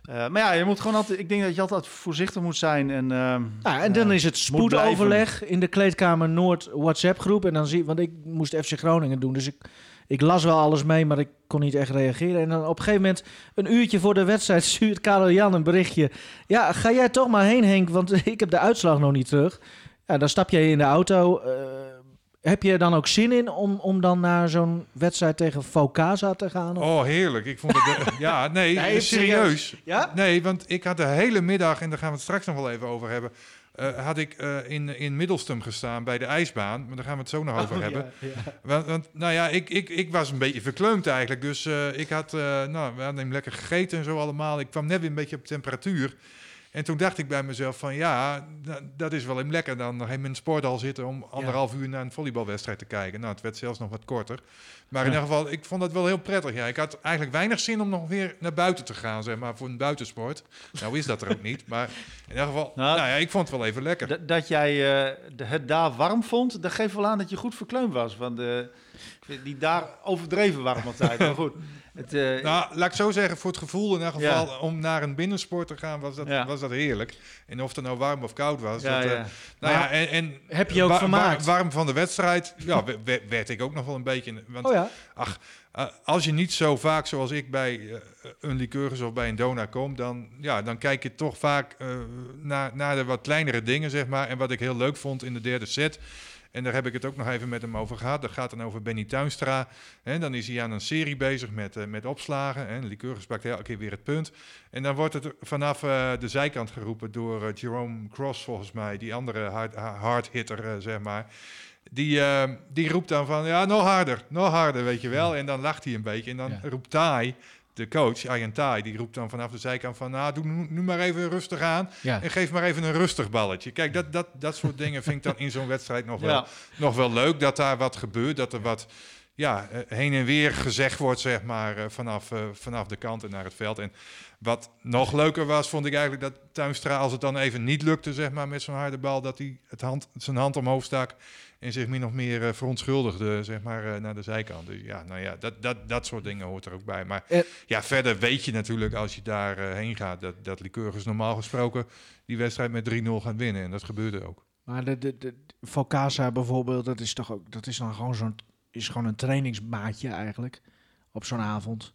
eh, maar ja, je moet gewoon altijd. Ik denk dat je altijd voorzichtig moet zijn. En, ehm, en dan eh, is het spoedoverleg in de kleedkamer Noord WhatsApp groep. En dan zie want ik moest FC Groningen doen. Dus ik, ik las wel alles mee, maar ik kon niet echt reageren. En dan op een gegeven moment, een uurtje voor de wedstrijd, stuurt Karel Jan een berichtje. Ja, ga jij toch maar heen, Henk, want ik heb de uitslag nog niet terug. Ja, dan stap jij in de auto. Eh, heb je er dan ook zin in om, om dan naar zo'n wedstrijd tegen Focasa te gaan? Of- Oh, heerlijk. Ik vond het... eh, ja, nee, Nee, serieus. Ja? Nee, want ik had de hele middag, en daar gaan we het straks nog wel even over hebben... eh, had ik eh, in, in Middelstum gestaan bij de ijsbaan. Maar daar gaan we het zo nog over Oh, hebben. ja, ja. Want, want, nou ja, ik, ik, ik was een beetje verkleumd eigenlijk. Dus eh, ik had, eh, nou, we hadden hem lekker gegeten en zo allemaal. Ik kwam net weer een beetje op temperatuur. En toen dacht ik bij mezelf van, ja, da- dat is wel even lekker dan nog in een sporthal zitten om anderhalf uur naar een volleybalwedstrijd te kijken. Nou, het werd zelfs nog wat korter. Maar in ieder geval, ik vond dat wel heel prettig. Ja, ik had eigenlijk weinig zin om nog weer naar buiten te gaan, zeg maar, voor een buitensport. Nou is dat er ook niet, maar in ieder geval, nou, Nou, ja, ik vond het wel even lekker. dat, jij eh, het daar warm vond, dat geeft wel aan dat je goed verkleumd was. Want eh, die daar overdreven warm altijd. Maar goed. Het, eh, Nou, laat ik zo zeggen, voor het gevoel in ieder Ja. geval om naar een binnensport te gaan, was dat, Ja. was dat heerlijk. En of het nou warm of koud was. ja, dat, eh. Nou ja, en, en heb je ook wa- warm van de wedstrijd, ja, we- we- werd ik ook nog wel een beetje. Want Oh ja? uh, als je niet zo vaak zoals ik bij uh, een Lycurgus of bij een Dona komt, dan, ja, dan kijk je toch vaak uh, naar, naar de wat kleinere dingen, zeg maar. En wat ik heel leuk vond in de derde set. En daar heb ik het ook nog even met hem over gehad. Dat gaat dan over Benny Tuinstra. En dan is hij aan een serie bezig met, uh, met opslagen. En Lycurgus pakt elke keer weer het punt. En dan wordt het vanaf uh, de zijkant geroepen door uh, Jerome Cross, volgens mij. Die andere hard, hard hitter, zeg maar. Die, uh, die roept dan van, ja, nog harder, nog harder, weet je wel. En dan lacht hij een beetje. En dan ja. roept Tai, de coach, Ian Tai, die roept dan vanaf de zijkant van... nou, doe nu, nu maar even rustig aan ja. en geef maar even een rustig balletje. Kijk, dat, dat, dat soort dingen vind ik dan in zo'n wedstrijd nog wel, nog wel leuk. Dat daar wat gebeurt, dat er wat ja, heen en weer gezegd wordt, zeg maar, vanaf, uh, vanaf de kant en naar het veld. En wat nog leuker was, vond ik eigenlijk dat Tuinstra, als het dan even niet lukte, zeg maar, met zo'n harde bal... dat hij het hand, zijn hand omhoog stak en zich min of meer uh, verontschuldigde, zeg maar, uh, naar de zijkant. Dus ja, nou ja, dat, dat, dat soort dingen hoort er ook bij. Maar uh, ja, verder weet je natuurlijk als je daar uh, heen gaat... dat, dat Lycurgus normaal gesproken die wedstrijd met 3-0 gaat winnen. En dat gebeurde ook. Maar de, de, de, Focasa bijvoorbeeld, dat is toch ook... dat is dan gewoon zo'n... is gewoon een trainingsmaatje eigenlijk, op zo'n avond.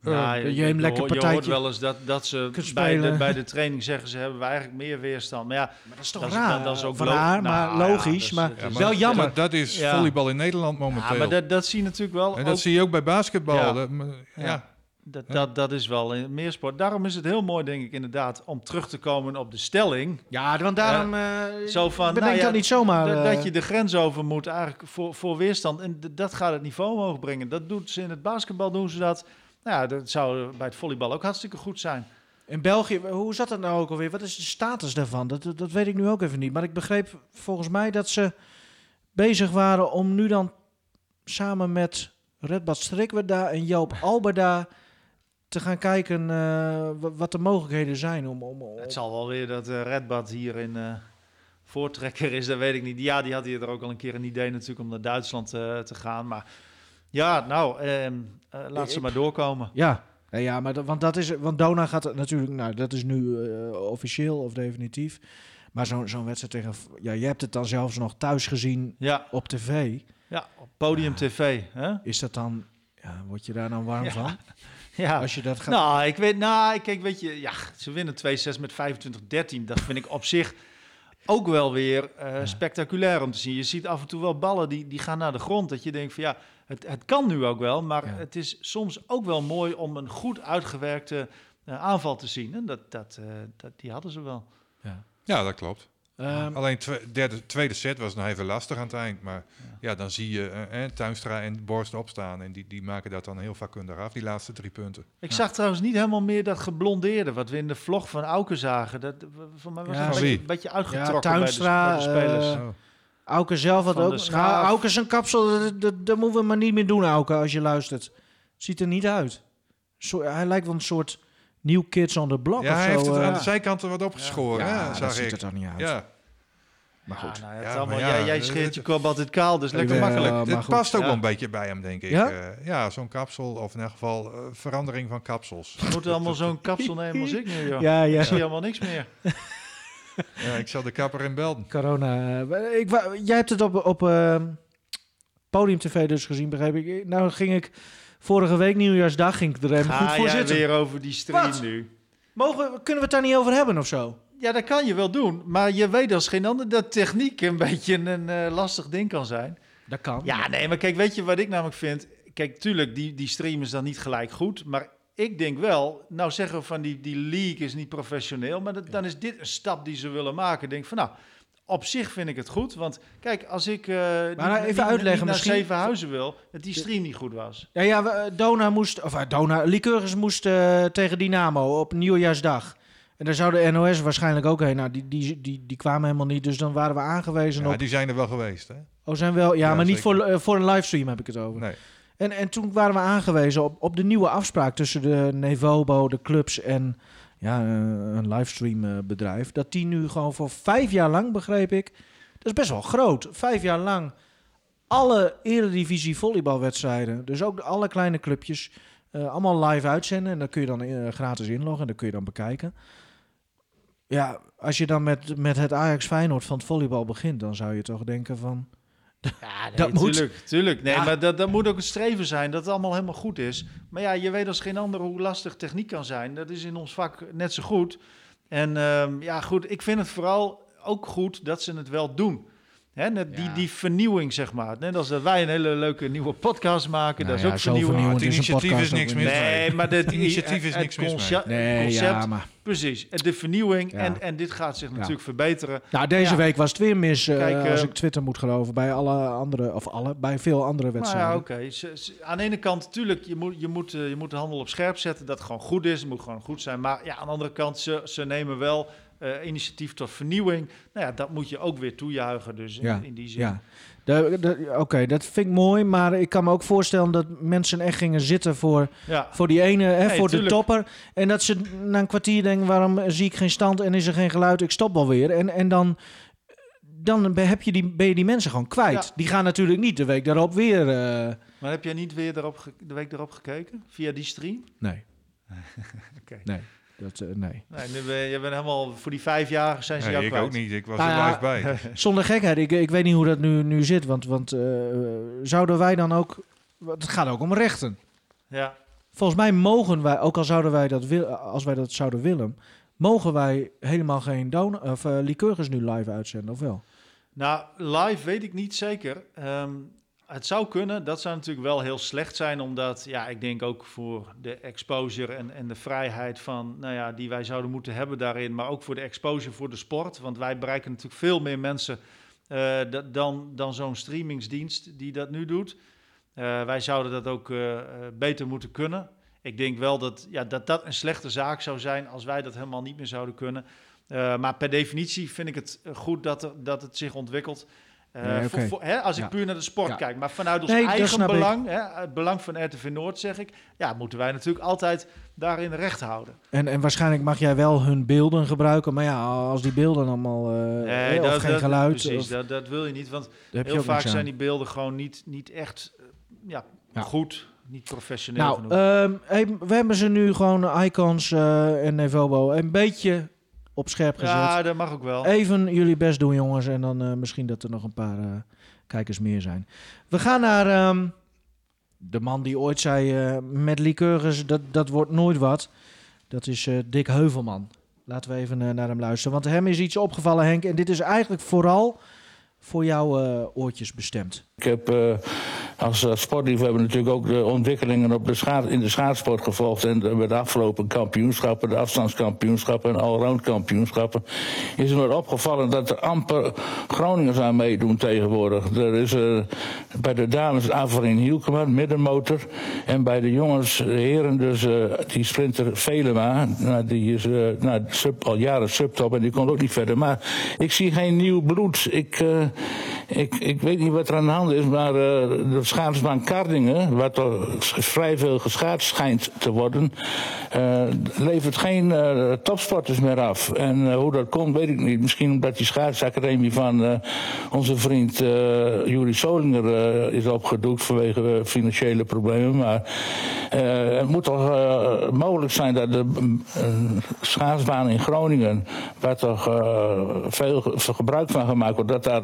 Nou, je, je, je, lekker je hoort wel eens dat, dat ze bij de, bij de training zeggen ze hebben we eigenlijk meer weerstand. Maar ja, maar dat is toch dat raar? Is, dat is ook van haar, maar nou, logisch, ja, maar, ja, maar, wel jammer. Dat, dat is ja. volleybal in Nederland momenteel. Ja, maar dat, dat zie je natuurlijk wel. En dat ook, zie je ook bij basketbal. Ja. Dat, ja. Dat, dat, dat is wel in meer sport. Daarom is het heel mooi, denk ik, inderdaad, om terug te komen op de stelling. Ja, want daarom uh, zo van, bedenk nou dat niet zomaar. Uh, dat je de grens over moet eigenlijk voor, voor weerstand. En dat gaat het niveau omhoog brengen. Dat doet ze in het basketbal, doen ze dat. Nou dat zou bij het volleybal ook hartstikke goed zijn. In België, hoe zat dat nou ook alweer? Wat is de status daarvan? Dat, dat weet ik nu ook even niet. Maar ik begreep volgens mij dat ze bezig waren om nu dan samen met Redbad Strikweda en Joop Alberda te gaan kijken eh, wa- wat de mogelijkheden zijn om... om, om- Het zal wel weer dat eh Redbad hier in eh, voortrekker is, dat weet ik niet. Ja, die had hier er ook al een keer een idee natuurlijk om naar Duitsland te gaan. Maar ja, nou, ehm, eh, laat ze Ik- maar doorkomen. Ja, ja, ja maar dat, want dat is, want Dona gaat natuurlijk, nou, dat is nu eh, officieel of definitief. Maar zo'n zo'n wedstrijd tegen, ja, je hebt het dan zelfs nog thuis gezien Ja, op tv. ja op Podium TV. Hè? Is dat dan, ja, word je daar dan warm Ja. van? Ja, Als je dat gaat. Nou, ik weet, nou, kijk, weet je, ja, ze winnen 2-6 met 25-13. Dat vind ik op zich ook wel weer eh, spectaculair om te zien. Je ziet af en toe wel ballen die, die gaan naar de grond. Dat je denkt van ja, het, het kan nu ook wel. Maar Ja. het is soms ook wel mooi om een goed uitgewerkte eh, aanval te zien. En dat, dat, eh, dat, die hadden ze wel. ja. Ja, dat klopt. Ehm, Alleen derde, tweede set was nog even lastig aan het eind. Maar ja, dan zie je eh, eh, Tuinstra en Borst opstaan. En die, die maken dat dan heel vakkundig af, die laatste drie punten. Ik zag trouwens niet helemaal meer dat geblondeerde wat we in de vlog van Auken zagen. Dat, voor mij was Ja. een beetje, een uitgetrokken Tuinstra, bij, de, bij de spelers. eh, Auke zelf had de ook. Nou, Auke zijn kapsel, dat, dat, dat moeten we maar niet meer doen, Auke, als je luistert. Ziet er niet uit. Zo, hij lijkt wel een soort nieuw kids on the block Ja, of hij zo. heeft het eh. aan de zijkant er wat opgeschoren, ja, hè, dat ziet er toch niet uit. Ja, Maar goed. Ja, nou, het Ja, is allemaal, maar ja, jij, jij scheert je het- kop altijd kaal, dus lekker makkelijk. eh, maar het past ook ja. wel een beetje bij hem, denk ik. Ja? Eh, ja, zo'n kapsel, of in elk geval eh, verandering van kapsels. We moeten allemaal zo'n kapsel nemen als ik nu, joh. Ja, ja. Ik zie helemaal niks meer. Ja, ik zal de kapper in belden. Corona. eh, Ik, wou- jij hebt het op, op ehm, Podium TV dus gezien, begreep ik. Nou ging ik vorige week nieuwjaarsdag ging ik er even goed voor zitten. weer over die stream Wat? nu? Mogen kunnen we het daar niet over hebben of zo? Ja, dat kan je wel doen. Maar je weet als geen ander dat techniek een beetje een eh, lastig ding kan zijn. Dat kan. Ja, nee, maar kijk, weet je wat ik namelijk vind? Kijk, tuurlijk, die, die stream is dan niet gelijk goed. Maar ik denk wel, nou zeggen we van die, die league is niet professioneel. Maar dat, dan is dit een stap die ze willen maken. Ik denk van nou, op zich vind ik het goed. Want kijk, als ik uh, nou, even uitleggen, naar misschien- Zevenhuizen wil, dat die stream niet goed was. Ja, ja eh, Dona moest, of uh, Dona, Lycurgus moest eh, tegen Dynamo op nieuwjaarsdag. En daar zou de NOS waarschijnlijk ook heen. Nou, die, die, die, die kwamen helemaal niet. Dus dan waren we aangewezen Ja, op... die zijn er wel geweest, hè? Oh, zijn wel... Ja, Ja, maar niet voor, eh, voor een livestream heb ik het over. Nee. En, en toen waren we aangewezen op, op de nieuwe afspraak tussen de Nevobo, de clubs en ja, eh, een livestreambedrijf. Dat die nu gewoon voor vijf jaar lang, begreep ik. Dat is best wel groot. Vijf jaar lang alle eredivisie volleybalwedstrijden, dus ook alle kleine clubjes, eh, allemaal live uitzenden. En dan kun je dan eh, gratis inloggen en dan kun je dan bekijken. Ja, als je dan met, met het Ajax Feyenoord van het volleybal begint, dan zou je toch denken van... Ja, nee, Dat moet. Tuurlijk, tuurlijk. Nee, Ja. maar dat, dat moet ook het streven zijn, dat het allemaal helemaal goed is. Maar ja, je weet als geen ander hoe lastig techniek kan zijn. Dat is in ons vak net zo goed. En ehm, ja, goed, ik vind het vooral ook goed dat ze het wel doen. Hè, net die, Ja. die vernieuwing, zeg maar. Net als dat wij een hele leuke nieuwe podcast maken, Nou dat is ja, ook vernieuwing. vernieuwend Het initiatief podcast is niks mis mee. Nee, maar het initiatief is niks mis mee. Nee, concept, ja, maar... Precies, de vernieuwing. Ja. En, en dit gaat zich natuurlijk verbeteren. Nou, deze Ja. week was het weer mis, eh, als eh, ik Twitter moet geloven, bij alle andere, of alle, bij veel andere Nou wedstrijden. ja, oké. Aan de ene kant, natuurlijk, je moet, je, moet, eh, je moet de handel op scherp zetten. Dat het gewoon goed is. Het moet gewoon goed zijn. Maar ja, aan de andere kant, ze, ze nemen wel eh, initiatief tot vernieuwing. Nou ja, dat moet je ook weer toejuichen. Dus in, Ja, in die zin. Ja, oké, dat vind ik mooi, maar ik kan me ook voorstellen dat mensen echt gingen zitten voor, Ja. voor die ene, hè, Nee, voor tuurlijk. de topper. En dat ze na een kwartier denken, waarom zie ik geen stand en is er geen geluid, ik stop wel weer. En, en dan, dan heb je die, ben je die mensen gewoon kwijt. Ja. Die gaan natuurlijk niet de week daarop weer... eh, Maar heb jij niet weer daarop de week erop gekeken? Via die stream? nee. Nee, dat, eh, nee. Nee, nu ben, je bent helemaal voor die vijf jaar zijn ze Nee, jou ik kwijt. ook niet. Ik was Nou er live bij. Zonder gekheid, ik, ik weet niet hoe dat nu, nu zit. Want, want eh, zouden wij dan ook... want Het gaat ook om rechten. Ja. Volgens mij mogen wij, ook al zouden wij dat wil, als wij dat zouden willen, mogen wij helemaal geen don of uh, Lycurgus nu live uitzenden, of wel? Nou, live weet ik niet zeker. Ehm, het zou kunnen. Dat zou natuurlijk wel heel slecht zijn, omdat ja, ik denk ook voor de exposure en, en de vrijheid van, nou ja, die wij zouden moeten hebben daarin, maar ook voor de exposure voor de sport. Want wij bereiken natuurlijk veel meer mensen eh, da- dan, dan zo'n streamingsdienst die dat nu doet. Eh, wij zouden dat ook eh, beter moeten kunnen. Ik denk wel dat, ja, dat dat een slechte zaak zou zijn als wij dat helemaal niet meer zouden kunnen. Maar per definitie vind ik het goed dat, dat het zich ontwikkelt. Uh, Nee, voor- hè, als ik Ja. puur naar de sport Ja. kijk. Maar vanuit ons Nee, eigen belang, hè, het belang van RTV Noord zeg ik, ja, moeten wij natuurlijk altijd daarin recht houden. En, en waarschijnlijk mag jij wel hun beelden gebruiken, maar ja, als die beelden allemaal eh, eh, of geen geluid, Precies, of- dat, dat wil je niet. Want heel vaak zijn die beelden gewoon niet, niet echt eh, ja, goed, niet professioneel Nou, genoeg. ehm, hey, we hebben ze nu gewoon Icons eh, en Nevobo een beetje op scherp gezet. ja, dat mag ook wel. Even jullie best doen, jongens. En dan eh, misschien dat er nog een paar eh, kijkers meer zijn. We gaan naar ehm, de man die ooit zei... eh, met liqueurs, dat, dat wordt nooit wat. Dat is Dick Heuvelman. Laten we even naar hem luisteren. Want hem is iets opgevallen, Henk. En dit is eigenlijk vooral voor jouw oortjes bestemd. Ik heb eh, als uh, sportliefhebber natuurlijk ook de ontwikkelingen op de in de schaatsport gevolgd. En bij de afgelopen kampioenschappen, de afstandskampioenschappen en allround kampioenschappen, is me opgevallen dat er amper Groningers aan meedoen tegenwoordig. Er is uh, bij de dames Avelin Hielkema, middenmotor. En bij de jongens, de heren, dus uh, die sprinter Velema. Nou, die is nou, al jaren subtop en die komt ook niet verder. Maar ik zie geen nieuw bloed. Ik, uh, ik, ik weet niet wat er aan de hand is, maar uh, de schaatsbaan Kardingen, waar toch vrij veel geschaatst schijnt te worden, uh, levert geen uh, topsporters meer af. En hoe dat komt, weet ik niet. Misschien omdat die schaatsacademie van onze vriend Juri Solinger is opgedoekt vanwege financiële problemen. Maar het moet toch mogelijk zijn dat de schaatsbaan in Groningen, waar toch veel gebruik van gemaakt wordt, dat daar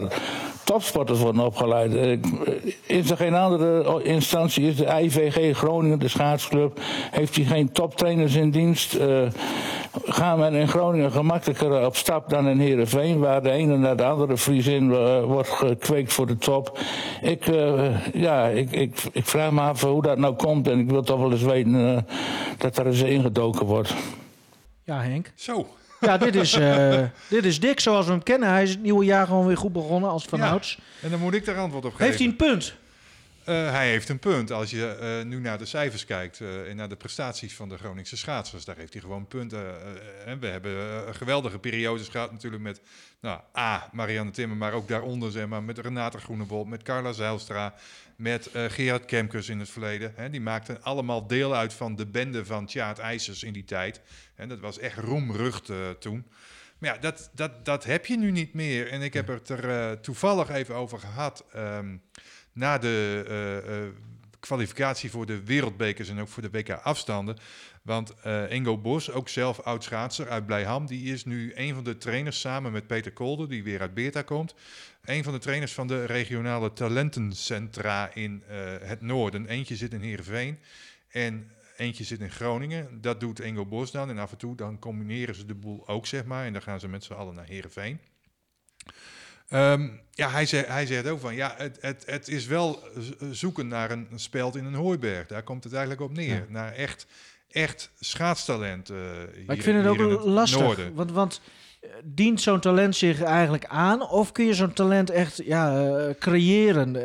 topsporters worden opgeleid. Is er geen andere instantie? Is de IVG Groningen, de schaatsclub, heeft hij geen toptrainers in dienst? Uh, gaan we in Groningen gemakkelijker op stap dan in Heerenveen, waar de ene naar de andere Friesin uh, wordt gekweekt voor de top. Ik, uh, ja, ik, ik, ik vraag me af hoe dat nou komt en ik wil toch wel eens weten dat er eens ingedoken wordt. Ja, Henk. Zo. Ja, dit is, uh, dit is Dick zoals we hem kennen. Hij is het nieuwe jaar gewoon weer goed begonnen als vanouds. En dan moet ik daar antwoord op geven. Heeft hij een punt? Uh, hij heeft een punt. Als je uh, nu naar de cijfers kijkt uh, en naar de prestaties van de Groningse schaatsers, daar heeft hij gewoon punten. we hebben geweldige periodes gehad natuurlijk met nou, A, Marianne Timmer, maar ook daaronder zeg maar, met Renate Groenebold, met Carla Zijlstra, met Gerard Kemkers in het verleden. Hè, die maakten allemaal deel uit van de bende van Tjaat IJsers in die tijd. En dat was echt roemrucht toen. Maar ja, dat, dat, dat heb je nu niet meer. En ik heb het er toevallig even over gehad. Um, na de uh, uh, kwalificatie voor de wereldbekers en ook voor de WK-afstanden. Want uh, Ingo Bos, ook zelf oud schaatser uit Blijham, die is nu een van de trainers samen met Peter Kolder, die weer uit Beerta komt. Een van de trainers van de regionale talentencentra in het noorden. Eentje zit in Heerenveen en eentje zit in Groningen. Dat doet Ingo Bos dan. En af en toe dan combineren ze de boel ook, zeg maar. En dan gaan ze met z'n allen naar Heerenveen. Um, ja, hij, zei, hij zegt ook van ja, het, het, het is wel zoeken naar een, een speld in een hooiberg. Daar komt het eigenlijk op neer. Ja. Naar echt, echt schaatstalent. Uh, maar ik vind het ook het lastig. Noorden. Want, want dient zo'n talent zich eigenlijk aan? Of kun je zo'n talent echt ja, uh, creëren?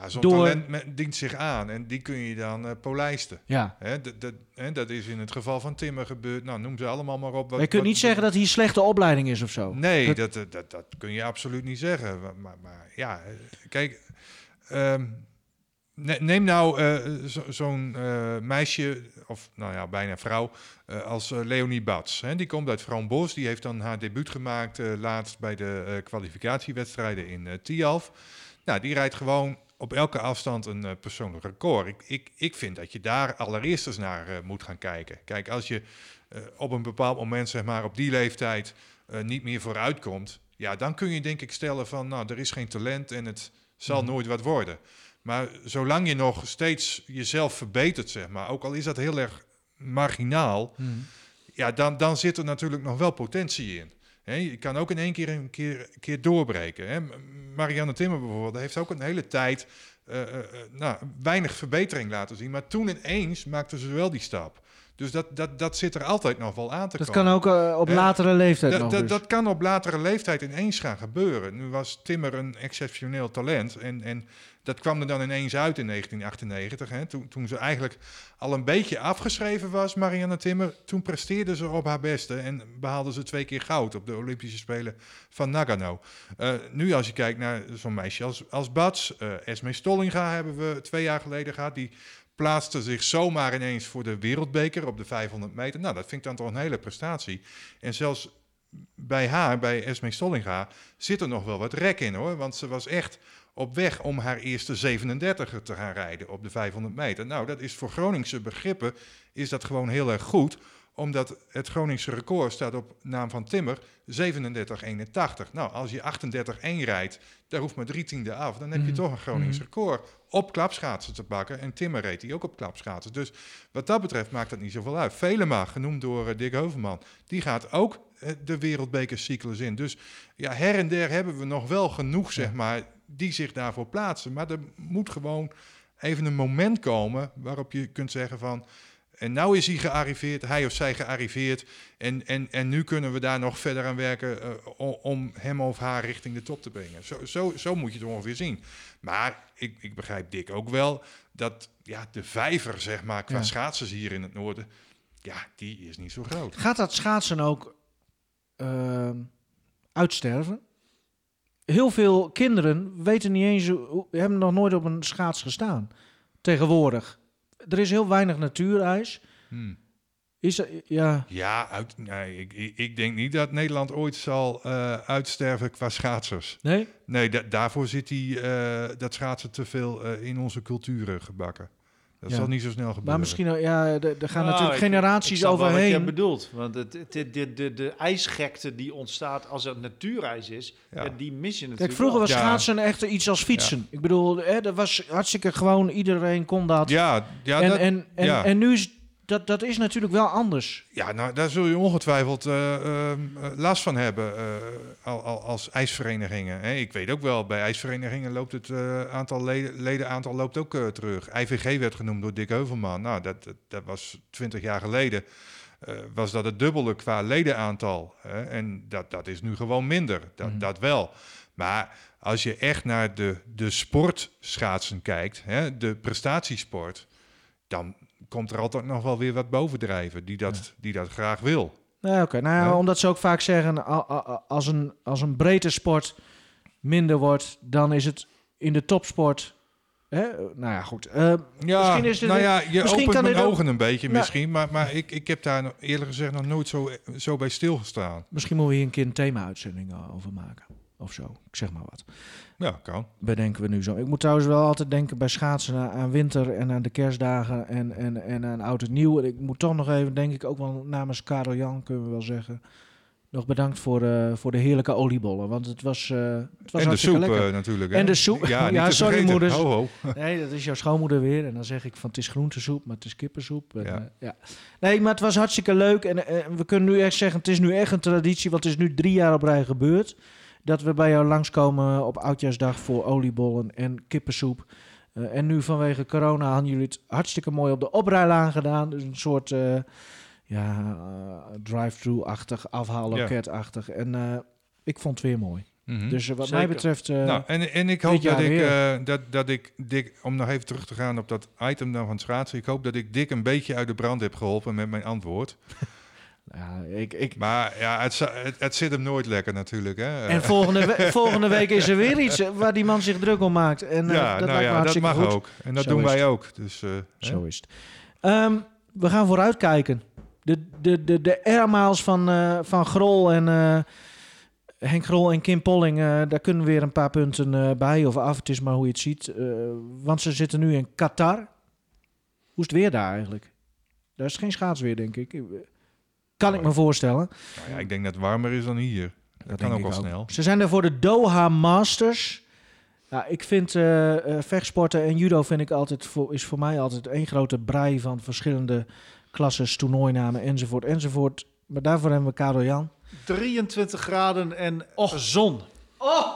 Ja, zo'n door... talent dient zich aan en die kun je dan uh, polijsten. Ja. Hè, dat, dat, hè, dat is in het geval van Timmer gebeurd. Nou, noem ze allemaal maar op. Wat, maar je kunt wat, niet zeggen dat hij slechte opleiding is of zo. Nee, dat, dat, dat, dat kun je absoluut niet zeggen. Maar, maar, maar ja, kijk... Um, Neem nou uh, zo'n zo uh, meisje, of nou ja, bijna vrouw, uh, als Leonie Bats. Hè? Die komt uit Bos. Die heeft dan haar debuut gemaakt laatst bij de kwalificatiewedstrijden in Tialf. Nou, die rijdt gewoon op elke afstand een uh, persoonlijk record. Ik, ik, ik vind dat je daar allereerst eens naar uh, moet gaan kijken. Kijk, als je uh, op een bepaald moment, zeg maar, op die leeftijd niet meer vooruit komt, ja, dan kun je denk ik stellen van, nou, er is geen talent en het zal mm. nooit wat worden. Maar zolang je nog steeds jezelf verbetert, zeg maar, ook al is dat heel erg marginaal, mm. ja, dan, dan zit er natuurlijk nog wel potentie in. Je kan ook in één keer een keer, keer doorbreken. Marianne Timmer bijvoorbeeld heeft ook een hele tijd uh, uh, nou, weinig verbetering laten zien. Maar toen ineens maakte ze wel die stap. Dus dat, dat, dat zit er altijd nog wel aan te Dat komen. kan ook eh, op latere leeftijd Dat, nog dat, dus. dat kan op latere leeftijd ineens gaan gebeuren. Nu was Timmer een exceptioneel talent. En, en dat kwam er dan ineens uit in 1998. Hè, toen, toen ze eigenlijk al een beetje afgeschreven was, Marianne Timmer. Toen presteerde ze op haar beste en behaalde ze twee keer goud op de Olympische Spelen van Nagano. Eh, nu als je kijkt naar zo'n meisje als, als Bats, eh Esme Stollinga hebben we twee jaar geleden gehad. Die plaatste zich zomaar ineens voor de wereldbeker op de 500 meter. Nou, dat vind ik dan toch een hele prestatie. En zelfs bij haar, bij Esme Stollinga, zit er nog wel wat rek in hoor. Want ze was echt op weg om haar eerste 37er te gaan rijden op de 500 meter. Nou, dat is voor Groningse begrippen is dat gewoon heel erg goed. Omdat het Groningse record staat op naam van Timmer 37,81. Nou, als je 38,1 rijdt, daar hoeft maar drie tiende af. Dan heb je Mhm. toch een Gronings Mhm. record op klapschaatsen te pakken. En Timmer reed die ook op klapschaatsen. Dus wat dat betreft maakt dat niet zoveel uit. Velema, genoemd door eh, Dick Heuvelman, die gaat ook eh, de wereldbekercyclus in. Dus ja, her en der hebben we nog wel genoeg, zeg maar, die zich daarvoor plaatsen. Maar er moet gewoon even een moment komen waarop je kunt zeggen van... En nou is hij gearriveerd, hij of zij gearriveerd. En, en, en nu kunnen we daar nog verder aan werken eh, om hem of haar richting de top te brengen. Zo, zo, zo moet je het ongeveer zien. Maar ik, ik begrijp Dick ook wel dat ja, de vijver, zeg maar, qua Ja. schaatsers hier in het noorden, ja, die is niet zo groot. Gaat dat schaatsen ook ehm, uitsterven? Heel veel kinderen weten niet eens, hebben nog nooit op een schaats gestaan. Tegenwoordig. Er is heel weinig natuurijs. Hmm. Is er, ja, Ja, uit, nee, ik, ik, denk niet dat Nederland ooit zal eh, uitsterven qua schaatsers. nee? Nee, da- daarvoor zit die, eh, dat schaatsen te veel eh, in onze culturen gebakken. Dat Ja. zal niet zo snel gebeuren. Maar misschien, ja, er er gaan Nou, natuurlijk ik- generaties wel Wat je overheen. bedoelt, want het, het, de, de, de, de ijsgekte die ontstaat als het natuurijs is, Ja. die mis je natuurlijk Kijk, vroeger was Ja. schaatsen echt iets als fietsen. Ik bedoel, hè, dat was hartstikke gewoon, iedereen kon dat. Ja, ja, en, dat, en, en, ja. en nu is dat, dat is natuurlijk wel anders. ja nou, daar zul je ongetwijfeld eh, ehm, eh, last van hebben eh, al, al, als ijsverenigingen. Hè. Ik weet ook wel, bij ijsverenigingen loopt het aantal leden, ledenaantal loopt ook terug. IVG werd genoemd door Dick Heuvelman. Nou, dat, dat, dat was twintig jaar geleden. was dat het dubbele qua ledenaantal. Hè? En dat, dat is nu gewoon minder. Dat, Mhm. dat wel. Maar als je echt naar de, de sportschaatsen kijkt, hè, de prestatiesport, dan komt er altijd nog wel weer wat bovendrijven die dat, die dat graag wil. Nee, oké. Nou, ja, omdat ze ook vaak zeggen, als een, als een breedte sport minder wordt, dan is het in de topsport... Hè? Nou ja, goed. Eh, Ja, Misschien is dit nou ja, je opent mijn ook- ogen een beetje Nou- misschien, maar, maar ik, ik heb daar eerlijk gezegd nog nooit zo, zo bij stilgestaan. misschien moeten we hier een keer een thema-uitzending eh, over maken. Of zo. Ik zeg maar wat. Ja, kan. Bedenken we nu zo. Ik moet trouwens wel altijd denken bij schaatsen aan, winter en aan de kerstdagen en, en, en aan oud en nieuw. Ik moet toch nog even, denk ik, ook wel namens Karel Jan kunnen we wel zeggen. Nog bedankt voor, eh, voor de heerlijke oliebollen. Want het was, eh het was en de soep lekker. eh, natuurlijk. Hè? En de soep. Ja, Ja, sorry, moeders. Ho, ho. Nee, dat is jouw schoonmoeder weer. En dan zeg ik van het is groentesoep, maar het is kippensoep. En, Ja. ja. Nee, maar het was hartstikke leuk. En we kunnen nu echt zeggen, het is nu echt een traditie. Want het is nu drie jaar op rij gebeurd. Dat we bij jou langskomen op Oudjaarsdag voor oliebollen en kippensoep. Eh, en nu vanwege corona hadden jullie het hartstikke mooi op de oprijlaan gedaan. Dus een soort eh, ja, eh, drive-thru-achtig, afhaalloket-achtig. En eh, ik vond het weer mooi. Mhm. Dus wat Zeker. mij betreft... eh, nou, en, en ik hoop dat ik, eh, dat, dat ik Dick, om nog even terug te gaan op dat item dan van het schaatsen, ik hoop dat ik Dick een beetje uit de brand heb geholpen met mijn antwoord. Ja, ik, ik, Maar ja, het, het, het zit hem nooit lekker natuurlijk. Hè? En volgende, we- volgende week is er weer iets eh, waar die man zich druk om maakt. En eh, dat nou ja, dat mag goed. ook. En dat Zo doen wij het. ook. Dus, eh, hè? Zo is het. Ehm, we gaan vooruitkijken. De, de, de, de airmiles van, eh, van Grol en eh, Henk Grol en Kim Polling, eh, daar kunnen weer een paar punten eh, bij of af. Het is maar hoe je het ziet. Eh, want ze zitten nu in Qatar. Hoe is het weer daar eigenlijk? Daar is geen schaatsweer, denk ik. Kan ik me voorstellen. Nou ja, ik denk dat het warmer is dan hier. Dat, kan ook wel snel. Ze zijn er voor de Doha Masters. Ja, ik vind eh, eh, vechtsporten en judo vind ik altijd voor, is voor mij altijd één grote brei van verschillende klasses, toernooinamen enzovoort enzovoort. Maar daarvoor hebben we Karel Jan. 23 graden en zon. Oh,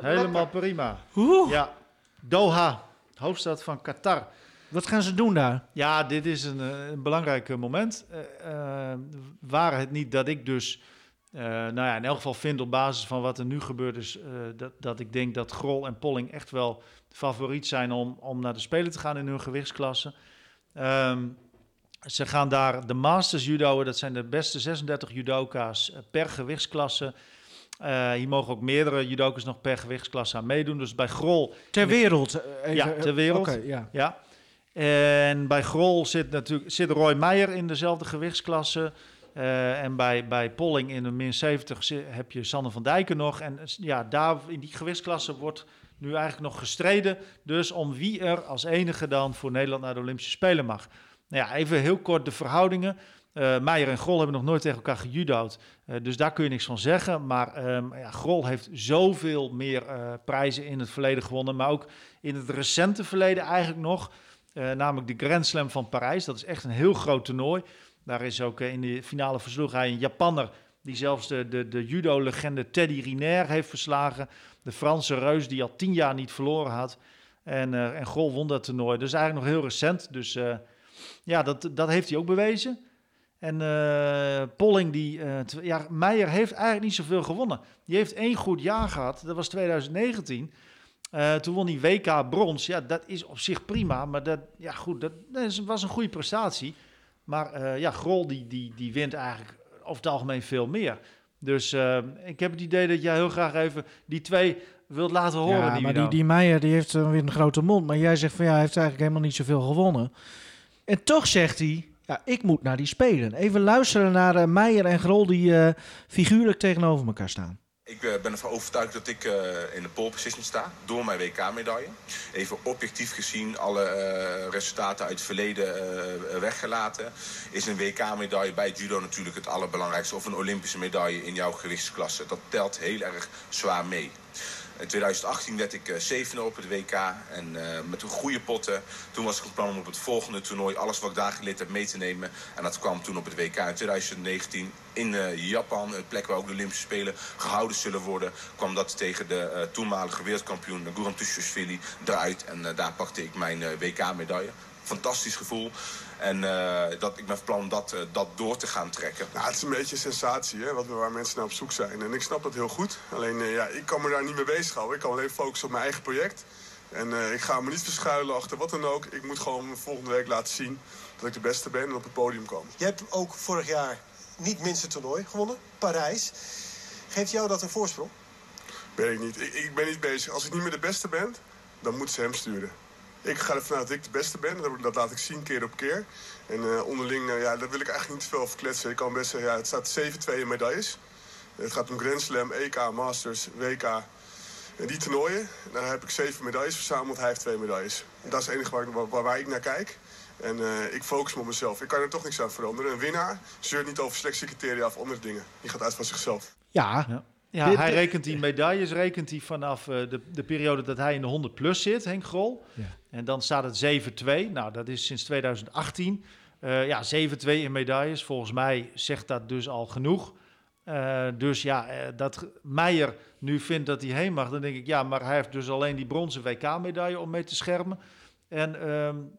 Helemaal prima. Oeh. Ja, Doha, hoofdstad van Qatar. Wat gaan ze doen daar? Ja, dit is een, eh, een belangrijk moment. Uh, waar het niet dat ik dus, uh, nou ja, in elk geval vind op basis van wat er nu gebeurt, is dat, dat ik denk dat Grol en Polling echt wel favoriet zijn om, om naar de Spelen te gaan in hun gewichtsklasse. Um, ze gaan daar de Masters judoën, dat zijn de beste 36 judoka's per gewichtsklasse. Uh, hier mogen ook meerdere judokas nog per gewichtsklasse aan meedoen. Dus bij Grol... Ter wereld? Even, ja, ter wereld. Okay, ja. ja. En bij Grol zit natuurlijk zit Roy Meijer in dezelfde gewichtsklasse. Uh, en bij, bij Polling in de min 70 heb je Sanne van Dijken nog. En ja, daar in die gewichtsklasse wordt nu eigenlijk nog gestreden. Dus om wie er als enige dan voor Nederland naar de Olympische Spelen mag. Nou ja, even heel kort de verhoudingen. Uh, Meijer en Grol hebben nog nooit tegen elkaar gejudo'd. Uh, dus daar kun je niks van zeggen. Maar um, ja, Grol heeft zoveel meer prijzen in het verleden gewonnen. Maar ook in het recente verleden eigenlijk nog. Namelijk de Grand Slam van Parijs. Dat is echt een heel groot toernooi. Daar is ook in de finale versloeg hij een Japanner. Die zelfs de, de, de judo-legende Teddy Riner heeft verslagen. De Franse reus die al tien jaar niet verloren had. En, en Grol won dat toernooi. Dus eigenlijk nog heel recent. Dus ja, dat, dat heeft hij ook bewezen. En uh, Polling, die, uh, ja, Meijer heeft eigenlijk niet zoveel gewonnen. Die heeft één goed jaar gehad, dat was 2019. Uh, eh, toen won hij WK brons. Ja, dat is op zich prima, maar dat, ja, goed, dat, dat was een goede prestatie. Maar ja, Grol die, die, die wint eigenlijk over het algemeen veel meer. Dus ik heb het idee dat jij heel graag even die twee wilt laten horen. Ja, maar die, die Meijer die heeft weer een grote mond. Maar jij zegt van ja, hij heeft eigenlijk helemaal niet zoveel gewonnen. En toch zegt hij, ja, ik moet naar die spelen. Even luisteren naar Meijer en Grol die figuurlijk tegenover elkaar staan. Ik uh, ben ervan overtuigd dat ik in de pole position sta door mijn WK-medaille. Even objectief gezien, alle resultaten uit het verleden weggelaten. Is een WK-medaille bij judo natuurlijk het allerbelangrijkste. Of een Olympische medaille in jouw gewichtsklasse. Dat telt heel erg zwaar mee. In 2018 werd ik uh, zevende op het WK. En uh, met een goede potten. Toen was ik van plan om op het volgende toernooi alles wat ik daar geleerd heb mee te nemen. En dat kwam toen op het WK in 2019 in uh, Japan. Een plek waar ook de Olympische Spelen gehouden zullen worden. kwam dat tegen de toenmalige wereldkampioen Guram Tushishvili eruit. En daar pakte ik mijn WK-medaille. Fantastisch gevoel. En uh, dat, ik ben van plan om dat, uh, dat door te gaan trekken. Nou, het is een beetje een sensatie, hè, wat, waar mensen naar op zoek zijn. En ik snap dat heel goed. Alleen, uh, ja, ik kan me daar niet mee bezighouden. Ik kan alleen focussen op mijn eigen project. En ik ga me niet verschuilen achter wat dan ook. Ik moet gewoon volgende week laten zien dat ik de beste ben en op het podium kom. Je hebt ook vorig jaar niet minste toernooi gewonnen, Parijs. Geeft jou dat een voorsprong? Weet ik niet. Ik, ik ben niet bezig. Als ik niet meer de beste ben, dan moeten ze hem sturen. Ik ga ervan uit dat ik de beste ben. Dat, laat ik zien keer op keer. En uh, onderling, uh, ja, daar wil ik eigenlijk niet te veel over kletsen. Ik kan best zeggen, ja, het staat 7-2 in medailles. Het gaat om Grand Slam, EK, Masters, WK. En die toernooien, daar heb ik zeven medailles verzameld. Hij heeft twee medailles. En dat is het enige waar, waar, waar ik naar kijk. En uh, ik focus me op mezelf. Ik kan er toch niks aan veranderen. Een winnaar zeurt niet over selectiecriteria of andere dingen. Die gaat uit van zichzelf. Ja, ja. Ja, hij rekent die medailles rekent hij vanaf uh, de, de periode dat hij in de 100 plus zit, Henk Grol. Ja. En dan staat het 7-2. Nou, dat is sinds 2018. Uh, ja, 7-2 in medailles. Volgens mij zegt dat dus al genoeg. Uh, dus ja, dat Meijer nu vindt dat hij heen mag, dan denk ik ja, maar hij heeft dus alleen die bronzen WK-medaille om mee te schermen. En um,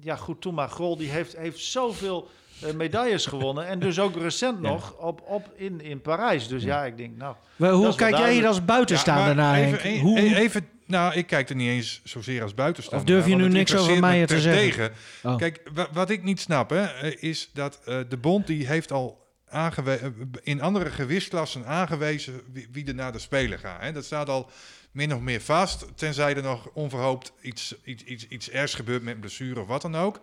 ja, goed, toen maar Grol die heeft, heeft zoveel medailles gewonnen. En dus ook recent nog op, op in, in Parijs. Dus ja, ik denk, nou... Maar hoe kijk jij hier als buitenstaander ja, naar, even, Henk? Hoe... Even, nou, ik kijk er niet eens zozeer als buitenstaander Of durf je nu niks over mij te zeggen? Oh. Kijk, wat ik niet snap, hè, eh, is dat uh, de bond die heeft al in andere gewichtsklassen aangewezen wie, wie, er naar de Spelen gaat. Hè. Dat staat al min of meer vast, tenzij er nog onverhoopt iets, iets, iets, iets ergs gebeurt met blessure of wat dan ook.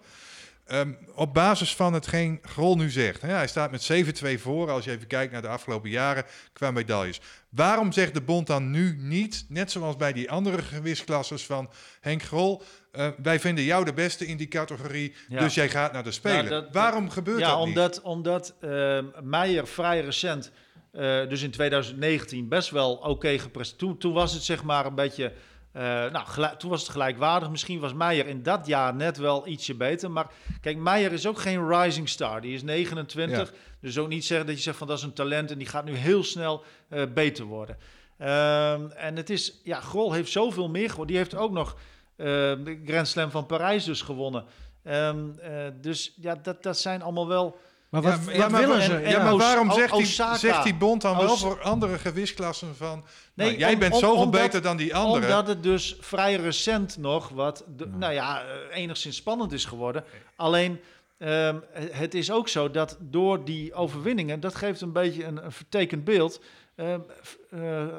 Um, op basis van hetgeen Grol nu zegt. Hè, hij staat met 7-2 voor als je even kijkt naar de afgelopen jaren qua medailles. Waarom zegt de bond dan nu niet, net zoals bij die andere gewichtsklasses van Henk Grol... Uh, wij vinden jou de beste in die categorie, ja. dus jij gaat naar de Spelen. Ja, dat, Waarom gebeurt ja, dat omdat, niet? Omdat uh, Meijer vrij recent, uh, dus in 2019, best wel oké okay gepresteerd. Toen, toen was het zeg maar een beetje uh, nou, toen was het gelijkwaardig. Misschien was Meijer in dat jaar net wel ietsje beter. Maar kijk, Meijer is ook geen rising star. Die is 29. Ja. Dus ook niet zeggen dat je zegt van dat is een talent en die gaat nu heel snel uh, beter worden. Uh, en het is, ja, Grol heeft zoveel meer geworden. Die heeft ook nog eh, de Grand Slam van Parijs dus gewonnen. Ehm, eh, dus ja, dat, dat zijn allemaal wel... Maar wat, ja, wat maar, willen en- ze? ja, maar waarom zegt die, zegt die bond dan wel voor andere gewichtsklassen van... Nee, nou, jij om- bent zoveel omdat- beter dan die anderen. Omdat het dus vrij recent nog wat, de- nou ja, eh, enigszins spannend is geworden. Alleen, ehm, het is ook zo dat door die overwinningen, dat geeft een beetje een, een vertekend beeld. ehm, eh, eh,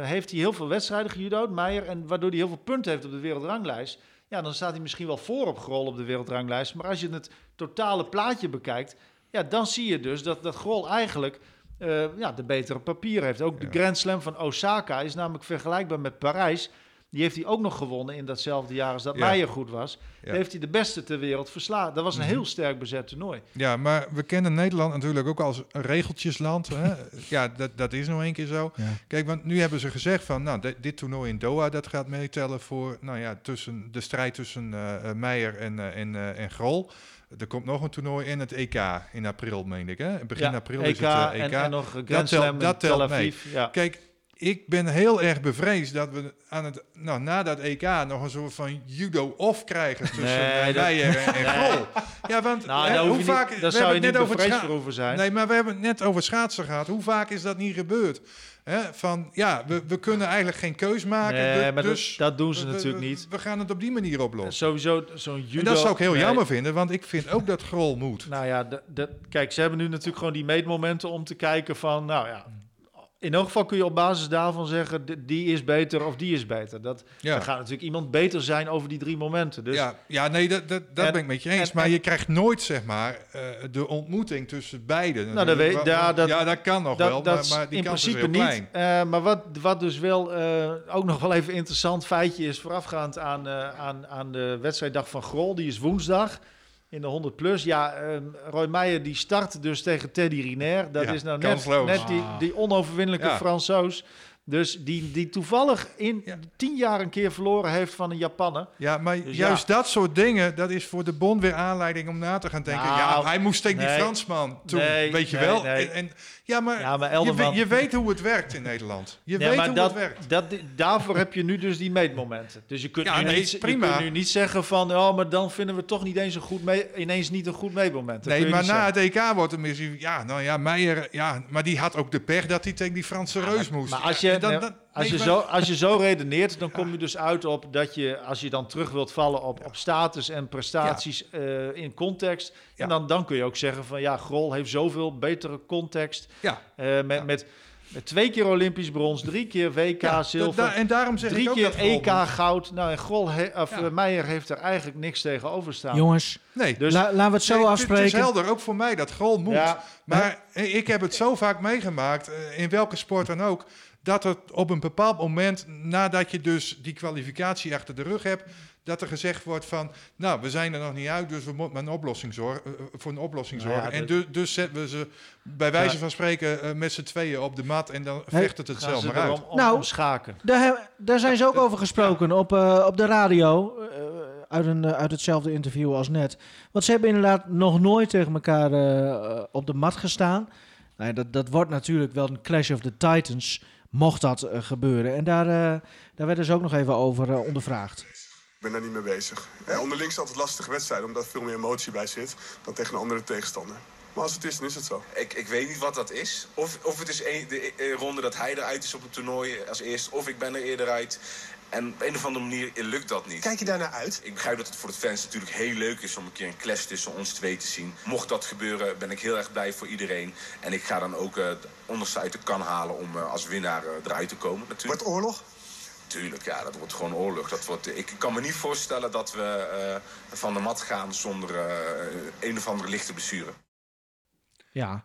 heeft hij heel veel wedstrijden gejudo'd, Meijer, en waardoor hij heel veel punten heeft op de wereldranglijst. Ja, dan staat hij misschien wel voor op Grol op de wereldranglijst. Maar als je het totale plaatje bekijkt, ja, dan zie je dus dat, dat Grol eigenlijk eh, ja, de betere papier heeft. Ook de Grand Slam van Osaka is namelijk vergelijkbaar met Parijs. Die heeft hij ook nog gewonnen in datzelfde jaar als dat Ja. Meijer goed was. Ja. Mhm. Daar heeft hij de beste ter wereld verslagen. Dat was een heel sterk bezet toernooi. Ja, maar we kennen Nederland natuurlijk ook als een regeltjesland. Hè? ja, dat, dat is nog een keer zo. Ja. Kijk, want nu hebben ze gezegd van, nou, di- dit toernooi in Doha, dat gaat meetellen voor, nou ja, tussen de strijd tussen eh, eh, Meijer en, en, en Grol. Er komt nog een toernooi in het EK in april, meen ik, hè? Begin Ja, april EK, is het eh, EK. En, en nog Grand telt- Slam dat in telt Tel mee. Aviv. Ja. Kijk, ik ben heel erg bevreesd dat we aan het, nou, na dat EK nog een soort van judo-off krijgen tussen Nee, eh, dat- en, en. Ja, want Nou, hè, hoe vaak... niet, we zou je het net over het voor hoeven zijn. Nee, maar we hebben het net over schaatsen gehad. Hoe vaak is dat niet gebeurd? Hè, van, ja, we, we kunnen eigenlijk geen keus maken. Nee, maar dat- dus dat doen ze we- natuurlijk niet. We gaan het op die manier oplossen. Sowieso zo'n judo... en dat zou ik heel nee, jammer vinden, want ik vind ook dat Grol moet. Nou ja, dat, dat, kijk, ze hebben nu natuurlijk gewoon die meetmomenten om te kijken van, nou ja, in elk geval kun je op basis daarvan zeggen, di- die is beter of die is beter. Dat, Ja. Dan gaat natuurlijk iemand beter zijn over die drie momenten. Dus ja, ja, nee, dat, dat, dat En- ben ik met je eens. en- maar en- je krijgt nooit, zeg maar, eh, de ontmoeting tussen beiden. Nou, dat weet- ja, dat- ja, dat kan nog dat, wel, dat maar, maar die in kans is principe heel niet. Eh, maar wat, wat dus wel eh, ook nog wel even interessant feitje is voorafgaand aan, aan, aan de wedstrijddag van Grol. Die is woensdag in de 100 plus. Ja, ehm, Roy Meijer die start dus tegen Teddy Riner. Dat Ja, is nou net, net die, die onoverwinnelijke Ja. Fransoos. Dus die, die toevallig in Ja. tien jaar een keer verloren heeft van een Japaner. Ja, maar Dus juist ja. dat soort dingen, dat is voor de bond weer aanleiding om na te gaan denken. Nou, ja, hij moest tegen die. Fransman toen, Nee, weet je nee, wel. En, en- ja, maar, Ja, maar je, Elderman- weet, je weet hoe het werkt in Nederland. Je Nee, weet maar hoe dat, het werkt. Dat, daarvoor heb je nu dus die meetmomenten. Dus je kunt, Ja, nu, niet, je kunt nu niet zeggen van... Oh, maar dan vinden we toch niet eens een goed mee, ineens niet een goed meetmoment. Dat Nee, je maar na zeggen. het EK wordt er misschien... Ja, nou ja, Meijer... Ja, maar die had ook de pech dat hij tegen die Franse reus moest. Maar als Ja, je, en dan- nee, dan- als, je zo, als je zo redeneert, dan kom je dus uit op dat je... Als je dan terug wilt vallen op, op status en prestaties eh, in context... Ja. En dan, dan kun je ook zeggen van... Ja, Grol heeft zoveel betere context. Ja, eh, met, met, met twee keer Olympisch brons, drie keer WK ja, zilver... da- en daarom zeg Drie ik ook keer dat EK goud. Nou, en Grol he- of, Ja. eh, Meijer heeft er eigenlijk niks tegenover staan. Jongens, Nee, Dus- la- laten we het zo Nee, het- Het is afspreken. helder, ook voor mij, dat Grol moet. Ja. Maar ik heb het zo vaak meegemaakt, in welke sport dan ook, dat het op een bepaald moment, nadat je dus die kwalificatie achter de rug hebt, dat er gezegd wordt van, nou, we zijn er nog niet uit, dus we moeten maar een oplossing zorgen, eh, voor een oplossing Nou ja, zorgen. en dus, dus zetten we ze bij wijze Ja. van spreken eh, met z'n tweeën op de mat en dan vecht het het Gaan zelf ze maar uit. erom om, Nou, om schaken. Daar, daar zijn ze ook over gesproken op, eh, op de radio. eh, uit, een, eh, uit hetzelfde interview als net. Want ze hebben inderdaad nog nooit tegen elkaar eh, eh, op de mat gestaan. Nou, dat, dat wordt natuurlijk wel een Clash of the Titans. Mocht dat eh, gebeuren. En daar, eh, daar werden ze ook nog even over eh, ondervraagd. Ik ben daar niet mee bezig. Eh, onderling is het altijd lastige wedstrijd, omdat er veel meer emotie bij zit dan tegen een andere tegenstander. Maar als het is, dan is het zo. Ik, ik weet niet wat dat is. Of, of het is een, de eh, ronde dat hij eruit is op het toernooi als eerst. Of ik ben er eerder uit. En op een of andere manier lukt dat niet. Kijk je daarnaar uit? Ik begrijp dat het voor de fans natuurlijk heel leuk is om een keer een clash tussen ons twee te zien. Mocht dat gebeuren, ben ik heel erg blij voor iedereen. En ik ga dan ook eh, het onderste uit de kan halen om eh, als winnaar eh, eruit te komen. Natuurlijk. Wordt oorlog? Tuurlijk, ja, dat wordt gewoon oorlog. Dat wordt, ik kan me niet voorstellen dat we eh, van de mat gaan zonder eh, een of andere lichte blessure. Ja.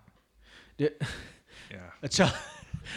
De, Ja. het zou,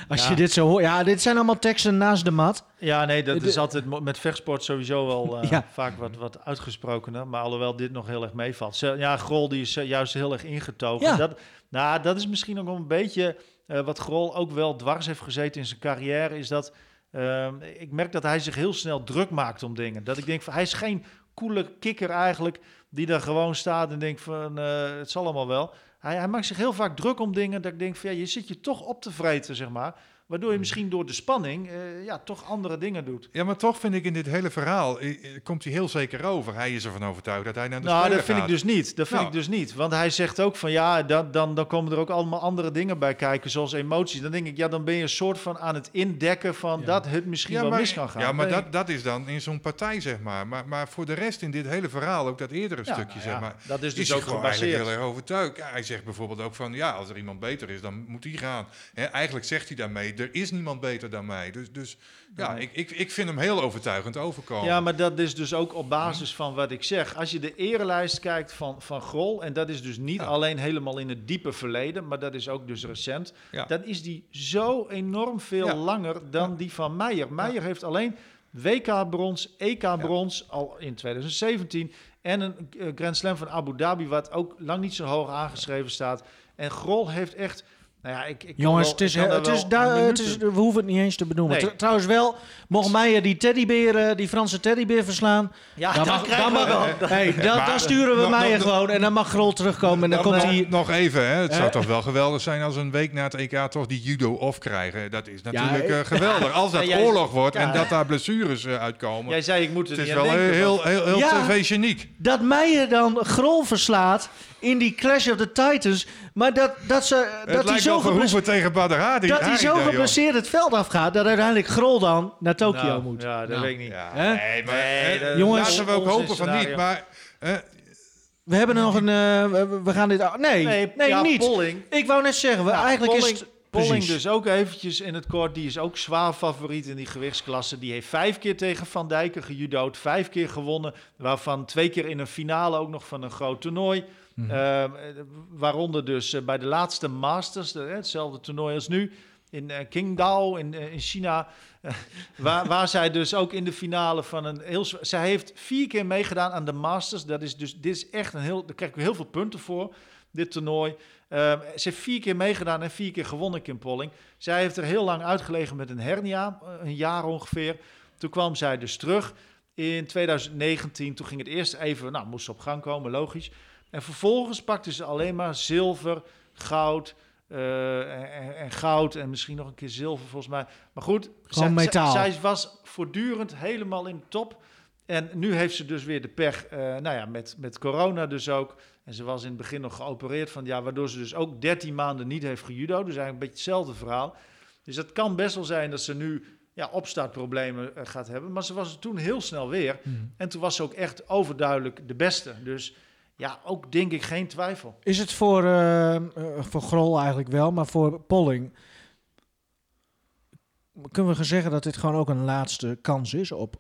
als Ja. je dit zo hoort. Ja, dit zijn allemaal teksten naast de mat. Ja, nee, dat is altijd met vechtsport sowieso wel eh, Ja. vaak wat, wat uitgesprokener. Maar alhoewel dit nog heel erg meevalt. Ja, Grol die is eh, juist heel erg ingetogen. Ja. Dat, nou, dat is misschien ook een beetje eh, wat Grol ook wel dwars heeft gezeten in zijn carrière. Is dat ehm, ik merk dat hij zich heel snel druk maakt om dingen. Dat ik denk van hij is geen coole kikker eigenlijk die daar gewoon staat en denkt van het zal allemaal wel. Hij, maakt zich heel vaak druk om dingen dat ik denk van ja, je zit je toch op te vreten, zeg maar. Waardoor je misschien door de spanning eh, ja, toch andere dingen doet. Ja, maar toch vind ik in dit hele verhaal, komt hij heel zeker over. Hij is ervan overtuigd dat hij naar de Nou, speler dat vind ik dus niet. Dat vind Nou. ik dus niet. Want hij zegt ook van ja, dan, dan, dan komen er ook allemaal andere dingen bij kijken, zoals emoties. Dan denk ik, ja, dan ben je een soort van aan het indekken van dat het misschien wel mis kan gaan. Ja, maar Nee. dat, dat is dan in zo'n partij, zeg maar. maar. Maar voor de rest in dit hele verhaal, ook dat eerdere Ja, stukje, nou zeg maar... dat is dus ook gewoon gebaseerd. heel erg overtuigd. Hij zegt bijvoorbeeld ook van, ja, als er iemand beter is, dan moet hij gaan. Hè, eigenlijk zegt hij daarmee, er is niemand beter dan mij. Dus, dus ja, ik, ik, ik vind hem heel overtuigend overkomen. Ja, maar dat is dus ook op basis van wat ik zeg. Als je de erelijst kijkt van, van Grol, en dat is dus niet Ja. alleen helemaal in het diepe verleden, maar dat is ook dus recent, Ja. dan is die zo enorm veel Ja. langer dan die van Meijer. Meijer heeft alleen WK-brons, EK-brons al in 2017 en een eh, Grand Slam van Abu Dhabi, wat ook lang niet zo hoog aangeschreven staat. En Grol heeft echt... Nou ja, ik, ik Jongens, wel- het is, het is, het is, we hoeven het niet eens te benoemen. Nee. Trouwens wel, mocht Meijer die teddybeer, eh, die Franse teddybeer verslaan, Ja, dan, dan mag, dan, we mag, wel- hey, dan, Maar- dan sturen we nog- Meijer nog- gewoon en dan mag Grol terugkomen en dan nog, komt hij... nog even, hè. het zou toch wel geweldig zijn als een week na het EK toch die judo off krijgen. Dat is natuurlijk eh, eh, geweldig. Als dat jij- oorlog wordt en dat daar blessures eh, uitkomen. Jij zei, ik moet er het is niet wel denken, heel, heel, heel, Ja. tv-geniek. Dat Meijer dan Grol verslaat in die Clash of the Titans, maar dat, dat, ze, Het dat hij zo geblesseerd tegen dat hij zo geblesseerd het veld afgaat, dat uiteindelijk Grol dan naar Tokio Nou, moet. Ja, dat Nou. weet ik niet. Ja, nee, maar Nee, Jongens, laten we ook hopen van niet. Maar eh, We hebben nog een... eh, we, gaan dit... Nee, nee, ja, niet. Polling. Ik wou net zeggen, we, Nou, eigenlijk Polling, is het... Polling Precies. dus ook eventjes in het kort. Die is ook zwaar favoriet in die gewichtsklasse. Die heeft vijf keer tegen Van Dijken gejudood. Vijf keer gewonnen. Waarvan twee keer in een finale ook nog van een groot toernooi. Mhm. Eh, waaronder dus eh, bij de laatste Masters. de- hetzelfde toernooi als nu. In eh, Qingdao in, in China. waar, waar zij dus ook in de finale van een heel... Zij heeft vier keer meegedaan aan de Masters. Dat is dus, dit is echt een heel... Daar krijg ik heel veel punten voor, dit toernooi. Ehm, ze heeft vier keer meegedaan en vier keer gewonnen, Kim Polling. Zij heeft er heel lang uitgelegen met een hernia, een jaar ongeveer. Toen kwam zij dus terug in 2019. Toen ging het eerst even, nou, moest ze op gang komen, logisch. En vervolgens pakte ze alleen maar zilver, goud eh, en, en goud en misschien nog een keer zilver volgens mij. Maar goed, zij, metaal. Zij, zij was voortdurend helemaal in de top. En nu heeft ze dus weer de pech, eh, nou ja, met, met corona dus ook. En ze was in het begin nog geopereerd van ja, waardoor ze dus ook 13 maanden niet heeft gejudo. Dus eigenlijk een beetje hetzelfde verhaal. Dus het kan best wel zijn dat ze nu ja, opstartproblemen eh, gaat hebben. Maar ze was er toen heel snel weer. Mhm. En toen was ze ook echt overduidelijk de beste. Dus ja, ook denk ik geen twijfel. Is het voor, eh, eh, voor Grol eigenlijk wel, maar voor Polling... Kunnen we gaan zeggen dat dit gewoon ook een laatste kans is op,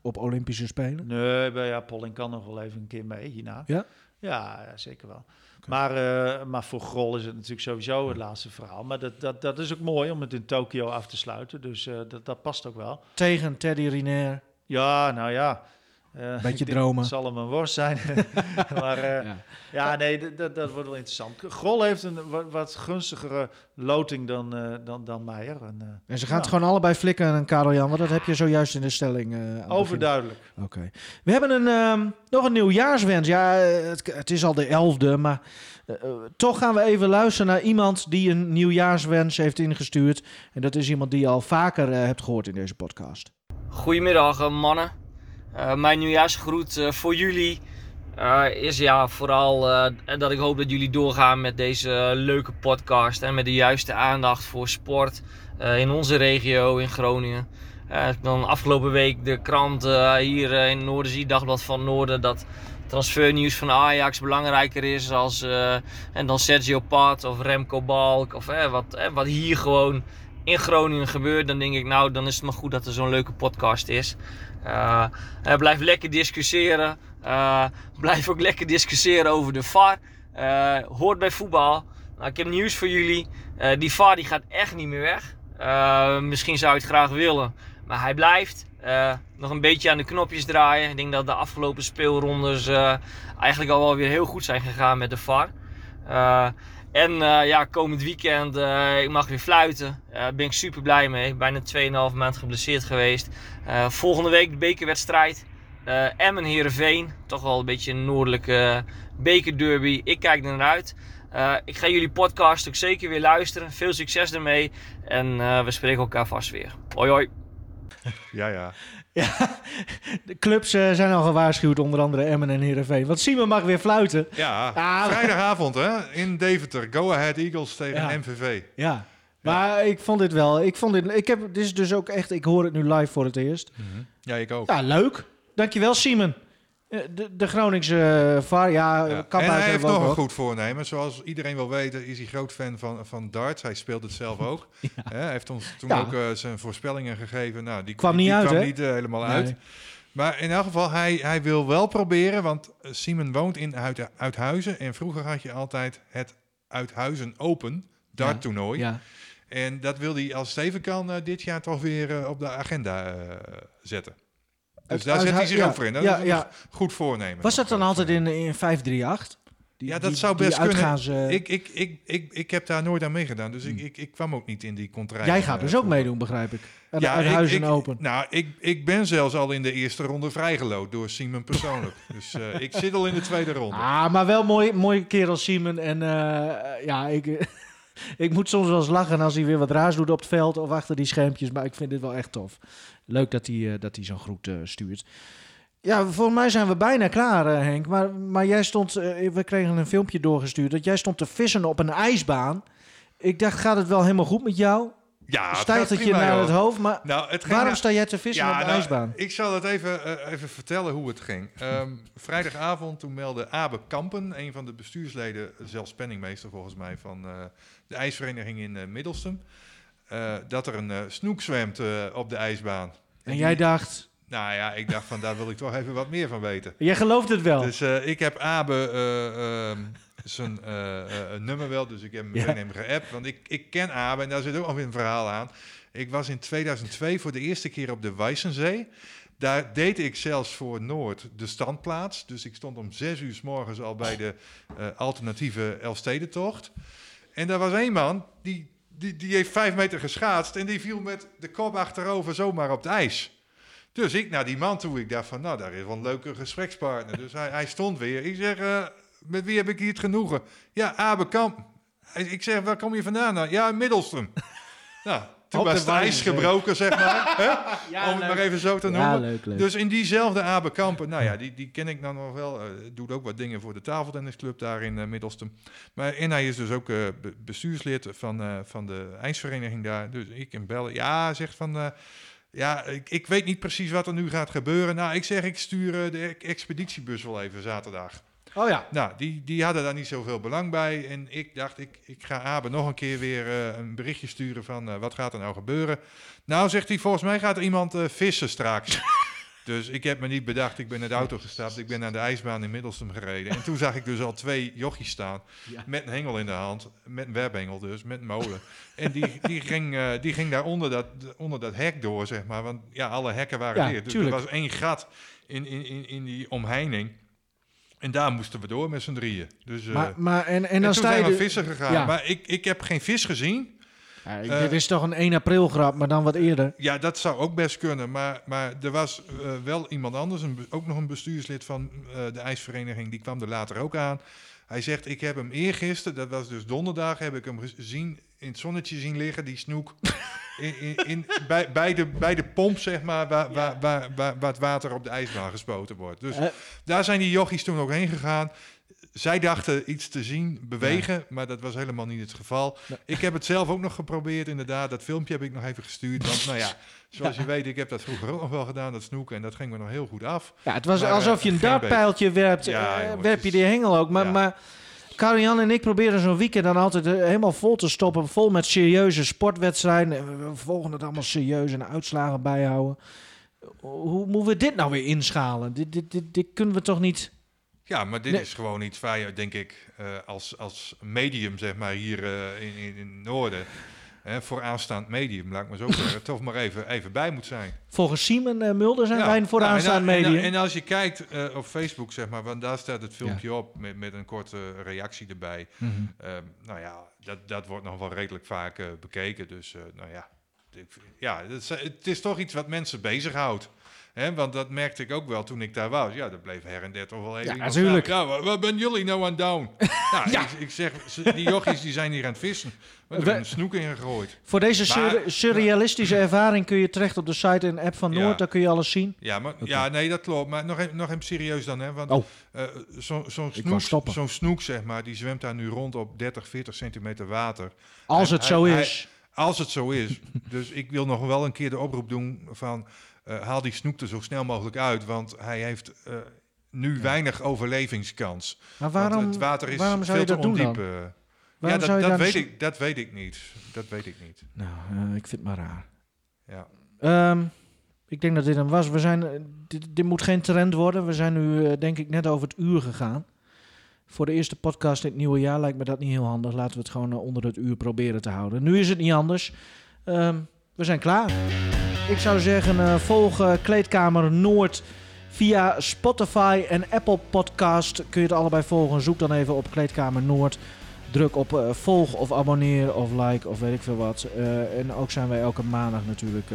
op Olympische Spelen? Nee, maar ja, Polling kan nog wel even een keer mee hierna. Ja? Ja, ja, zeker wel. Maar, eh, maar voor Grol is het natuurlijk sowieso het laatste verhaal. Maar dat, dat, dat is ook mooi om het in Tokio af te sluiten. Dus dat, dat past ook wel. Tegen Teddy Riner. Ja, nou ja. Eh, Beetje dromen. Het zal hem een worst zijn. maar eh, Ja. ja. nee, dat- dat, wordt wel interessant. Grol heeft een wat, wat gunstigere loting dan, eh, dan, dan Meijer. En, eh, En ze gaan het gewoon allebei flikken en Karel Jan, want dat heb je zojuist in de stelling. eh. Overduidelijk. Oké. We hebben een, ehm, nog een nieuwjaarswens. Ja, het, het is al de elfde, maar toch gaan we even luisteren naar iemand die een nieuwjaarswens heeft ingestuurd. En dat is iemand die je al vaker hebt gehoord in deze podcast. Goedemiddag mannen. Eh, mijn nieuwjaarsgroet eh, voor jullie eh, is ja vooral eh, dat ik hoop dat jullie doorgaan met deze eh, leuke podcast en met de juiste aandacht voor sport eh, in onze regio in Groningen. Eh, dan afgelopen week de krant eh, hier eh, in Noorderzee, Dagblad van Noorden, dat transfernieuws van Ajax belangrijker is als, eh, en dan Sergio Pat of Remco Balk of eh, wat, eh, wat hier gewoon in Groningen gebeurt, dan denk ik, nou, dan is het maar goed dat er zo'n leuke podcast is. Eh, eh, blijf lekker discussiëren. Eh, blijf ook lekker discussiëren over de VAR. Hoort bij voetbal. Nou, ik heb nieuws voor jullie. Die VAR die gaat echt niet meer weg. Misschien zou je het graag willen, maar hij blijft. Nog een beetje aan de knopjes draaien. Ik denk dat de afgelopen speelrondes eigenlijk al wel weer heel goed zijn gegaan met de VAR. En ja, komend weekend, ik mag weer fluiten. Daar ben ik super blij mee. Bijna 2,5 maand geblesseerd geweest. Eh, volgende week de bekerwedstrijd. Eh Emmen Heerenveen. Toch wel een beetje een noordelijke bekerderby. Ik kijk er naar uit. Eh, ik ga jullie podcast ook zeker weer luisteren. Veel succes ermee. En eh, we spreken elkaar vast weer. Hoi hoi. Ja, ja. Ja, de clubs eh, zijn al gewaarschuwd, onder andere Emmen en Heerenveen. Want Simon mag weer fluiten. Ja, Ah, vrijdagavond hè, in Deventer. Go Ahead Eagles tegen Ja. MVV. Ja, maar ik vond dit wel. Ik vond dit. Ik heb dit is dus ook echt. Ik hoor het nu live voor het eerst. Ja, ik ook. Ja, leuk. Dankjewel, Simon. Eh, De, de Groningse VAR, ja, Ja. kan En hij heeft nog een goed. goed voornemen. Zoals iedereen wil weten, is hij groot fan van, van darts. Hij speelt het zelf ook. Hij heeft ons toen Ja. ook zijn voorspellingen gegeven. Nou, die Kwam die, niet uit, kwam hè? niet helemaal Nee. uit. Maar in elk geval, hij, hij wil wel proberen. Want Simon woont in Uit, Uithuizen. En vroeger had je altijd het Uithuizen Open darttoernooi. Ja. En dat wil hij, als het even kan, eh, dit jaar toch weer eh, op de agenda eh, zetten. Dus daar zet hij zich ook voor in. Dat ja, is ja. goed voornemen. Was dat dan altijd in, in 538? Die- Ja, dat die- zou best kunnen. uitgaans, Ik, ik, ik, ik, ik heb daar nooit aan meegedaan, dus ik, ik, ik kwam ook niet in die contract. Jij gaat dus ook meedoen, begrijp ik. Uit, Ja, uit ik- Huizen ik- Open. Nou, ik, ik ben zelfs al in de eerste ronde vrijgeloot door Simon persoonlijk. dus eh, ik zit al in de tweede ronde. Ah, maar wel mooi, mooie kerel Simon. En eh, ja, ik, ik moet soms wel eens lachen als hij weer wat raars doet op het veld of achter die schermpjes. Maar ik vind dit wel echt tof. Leuk dat hij, eh, dat hij zo'n groet eh, stuurt. Ja, volgens mij zijn we bijna klaar, eh, Henk. Maar, maar jij stond, we kregen een filmpje doorgestuurd, dat jij stond te vissen op een ijsbaan. Ik dacht, gaat het wel helemaal goed met jou? Ja, het Stijgt gaat het je naar joh. het hoofd? Maar Nou, het waarom na- sta jij te vissen Ja, op de nou, ijsbaan? Ik zal het even, even vertellen hoe het ging. Ehm, vrijdagavond toen meldde Abe Kampen, een van de bestuursleden, zelfs penningmeester volgens mij, van de ijsvereniging in eh Middelstum, eh, dat er een eh, snoek zwemt op de ijsbaan. En jij dacht, Nou ja, ik dacht van daar wil ik toch even wat meer van weten. jij gelooft het wel. Dus ik heb Abe eh, ehm, zijn nummer wel, dus ik heb hem meteen geappt. Want ik, ik ken Abe en daar zit ook nog weer een verhaal aan. Ik was in 2002 voor de eerste keer op de Weissensee. Daar deed ik zelfs voor Noord de standplaats. Dus ik stond om zes uur s morgens al bij de alternatieve Elfstedentocht. En daar was één man, die, die, die heeft vijf meter geschaatst... en die viel met de kop achterover zomaar op het ijs. Dus ik naar die man toe. Ik dacht van, nou, daar is wel een leuke gesprekspartner. Dus hij, hij stond weer. Ik zeg, eh, met wie heb ik hier het genoegen? Ja, Abe Kamp. Ik zeg, waar kom je vandaan? Nou, ja, in Middelstum. nou, toen Op de was het ijs gebroken, zeg maar. hè? Ja, Om het leuk. maar even zo te Ja, noemen. leuk, leuk. Dus in diezelfde Abe Kampen, nou ja, die, die ken ik dan nog wel. eh, doet ook wat dingen voor de tafeltennisclub daar in eh, Middelstum. Maar, en hij is dus ook eh, be- bestuurslid van, eh, van de ijsvereniging daar. Dus ik hem bellen. Ja, hij zegt van... eh, ja, ik, ik weet niet precies wat er nu gaat gebeuren. Nou, ik zeg, ik stuur de expeditiebus wel even zaterdag. Oh ja. Nou, die, die hadden daar niet zoveel belang bij. En ik dacht, ik, ik ga Abe nog een keer weer eh, een berichtje sturen van eh, wat gaat er nou gebeuren. Nou, zegt hij, volgens mij gaat er iemand eh, vissen straks. dus ik heb me niet bedacht, ik ben in de auto gestapt. Ik ben naar de ijsbaan in Middelstum gereden. En toen zag ik dus al twee jochies staan Ja. met een hengel in de hand. Met een webbengel dus, met een molen. En die, die, ging, die ging daar onder dat, onder dat hek door, zeg maar. Want ja, alle hekken waren Ja, dicht. Dus tuurlijk. er was één gat in, in, in, in die omheining. En daar moesten we door met z'n drieën. Dus, eh, Maar, maar en, en en dan toen zijn we de- vissen gegaan. Ja. Maar ik, ik heb geen vis gezien. Ja, Eh, dit is toch een 1 april grap, maar dan wat eerder. Ja, dat zou ook best kunnen. Maar, maar er was eh, wel iemand anders, een, ook nog een bestuurslid van eh, de ijsvereniging, die kwam er later ook aan. Hij zegt, ik heb hem eergisteren, dat was dus donderdag, heb ik hem gezien, in het zonnetje zien liggen, die snoek. In, in, in, bij, bij, de, bij de pomp, zeg maar, waar, waar, waar, waar, waar het water op de ijsbaan gespoten wordt. Dus Eh. daar zijn die jochies toen ook heen gegaan. Zij dachten iets te zien bewegen, maar dat was helemaal niet het geval. Ik heb het zelf ook nog geprobeerd, inderdaad. Dat filmpje heb ik nog even gestuurd. Want nou ja, zoals je weet, ik heb dat vroeger ook nog wel gedaan, dat snoeken. En dat ging me nog heel goed af. Ja, het was Maar, alsof eh, je een dartpijltje werpt. Ja, eh, werp je die hengel ook. Maar, maar Karian en ik proberen zo'n weekend dan altijd eh, helemaal vol te stoppen. Vol met serieuze sportwedstrijden. En we- we volgen het allemaal serieus en uitslagen bijhouden. Hoe moeten we dit nou weer inschalen? Dit, dit, dit, dit kunnen we toch niet... Ja, maar dit Nee. is gewoon iets waar je, denk ik, eh, als, als medium, zeg maar, hier eh, in, in, in het noorden... Hè, voor aanstaand medium, laat ik maar zo zeggen, toch maar even, even bij moet zijn. Volgens Simon eh, Mulder zijn Ja, wij een nou, en- vooraanstaand en, medium. En, als je kijkt eh, op Facebook, zeg maar, want daar staat het filmpje op met, met een korte reactie erbij. Mhm. Ehm, nou ja, dat, dat wordt nog wel redelijk vaak eh, bekeken. Dus, nou ja, ik- ja, is, het is toch iets wat mensen bezighoudt. Want dat merkte ik ook wel toen ik daar was. Ja, dat bleef her en der toch wel even. Ja, natuurlijk. Ja, waar, waar ben jullie nou aan down? nou, Ja. ik, ik zeg, ze- die jochies die zijn hier aan het vissen. We hebben een snoek in gegooid. Voor deze Maar- sur- surrealistische ervaring kun je terecht op de site en app van Ja. Noord. Daar kun je alles zien. Ja, maar, ja, nee, dat klopt. Maar nog even, nog even serieus dan. Hè, want Oh. eh, zo- zo'n wou snoek, zo'n snoek, zeg maar, die zwemt daar nu rond op 30, 40 centimeter water. Als het zo is. hij- als het zo is. dus ik wil nog wel een keer de oproep doen van... eh, haal die snoek er zo snel mogelijk uit. Want hij heeft eh, nu weinig overlevingskans. Maar Want waarom, het water is waarom zou veel je te dat doen dan? ondiep. eh. Waarom ja, dat, dat, weet een ik, dat weet ik niet. Dat weet ik niet. Nou, eh, ik vind het maar raar. Ja. Ehm, ik denk dat dit hem was. We zijn, eh, dit, dit moet geen trend worden. We zijn nu, eh, denk ik, net over het uur gegaan. Voor de eerste podcast in het nieuwe jaar lijkt me dat niet heel handig. Laten we het gewoon eh, onder het uur proberen te houden. Nu is het niet anders. Ehm, we zijn klaar. Ik zou zeggen, eh, volg eh, Kleedkamer Noord via Spotify en Apple Podcast. Kun je het allebei volgen. Zoek dan even op Kleedkamer Noord. Druk op eh, volg of abonneer of like of weet ik veel wat. En ook zijn wij elke maandag natuurlijk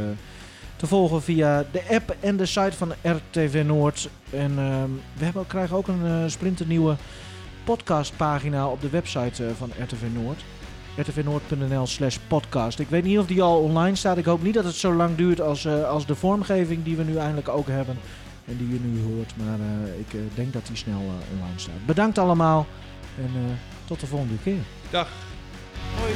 te volgen via de app en de site van RTV Noord. En ehm, we hebben, krijgen ook een splinternieuwe podcastpagina op de website van RTV Noord. rtvnoord.nl slash podcast. Ik weet niet of die al online staat. Ik hoop niet dat het zo lang duurt als, eh, als de vormgeving die we nu eindelijk ook hebben. En die je nu hoort. Maar eh, ik eh, denk dat die snel online staat. Bedankt allemaal. En eh, tot de volgende keer. Dag. Hoi.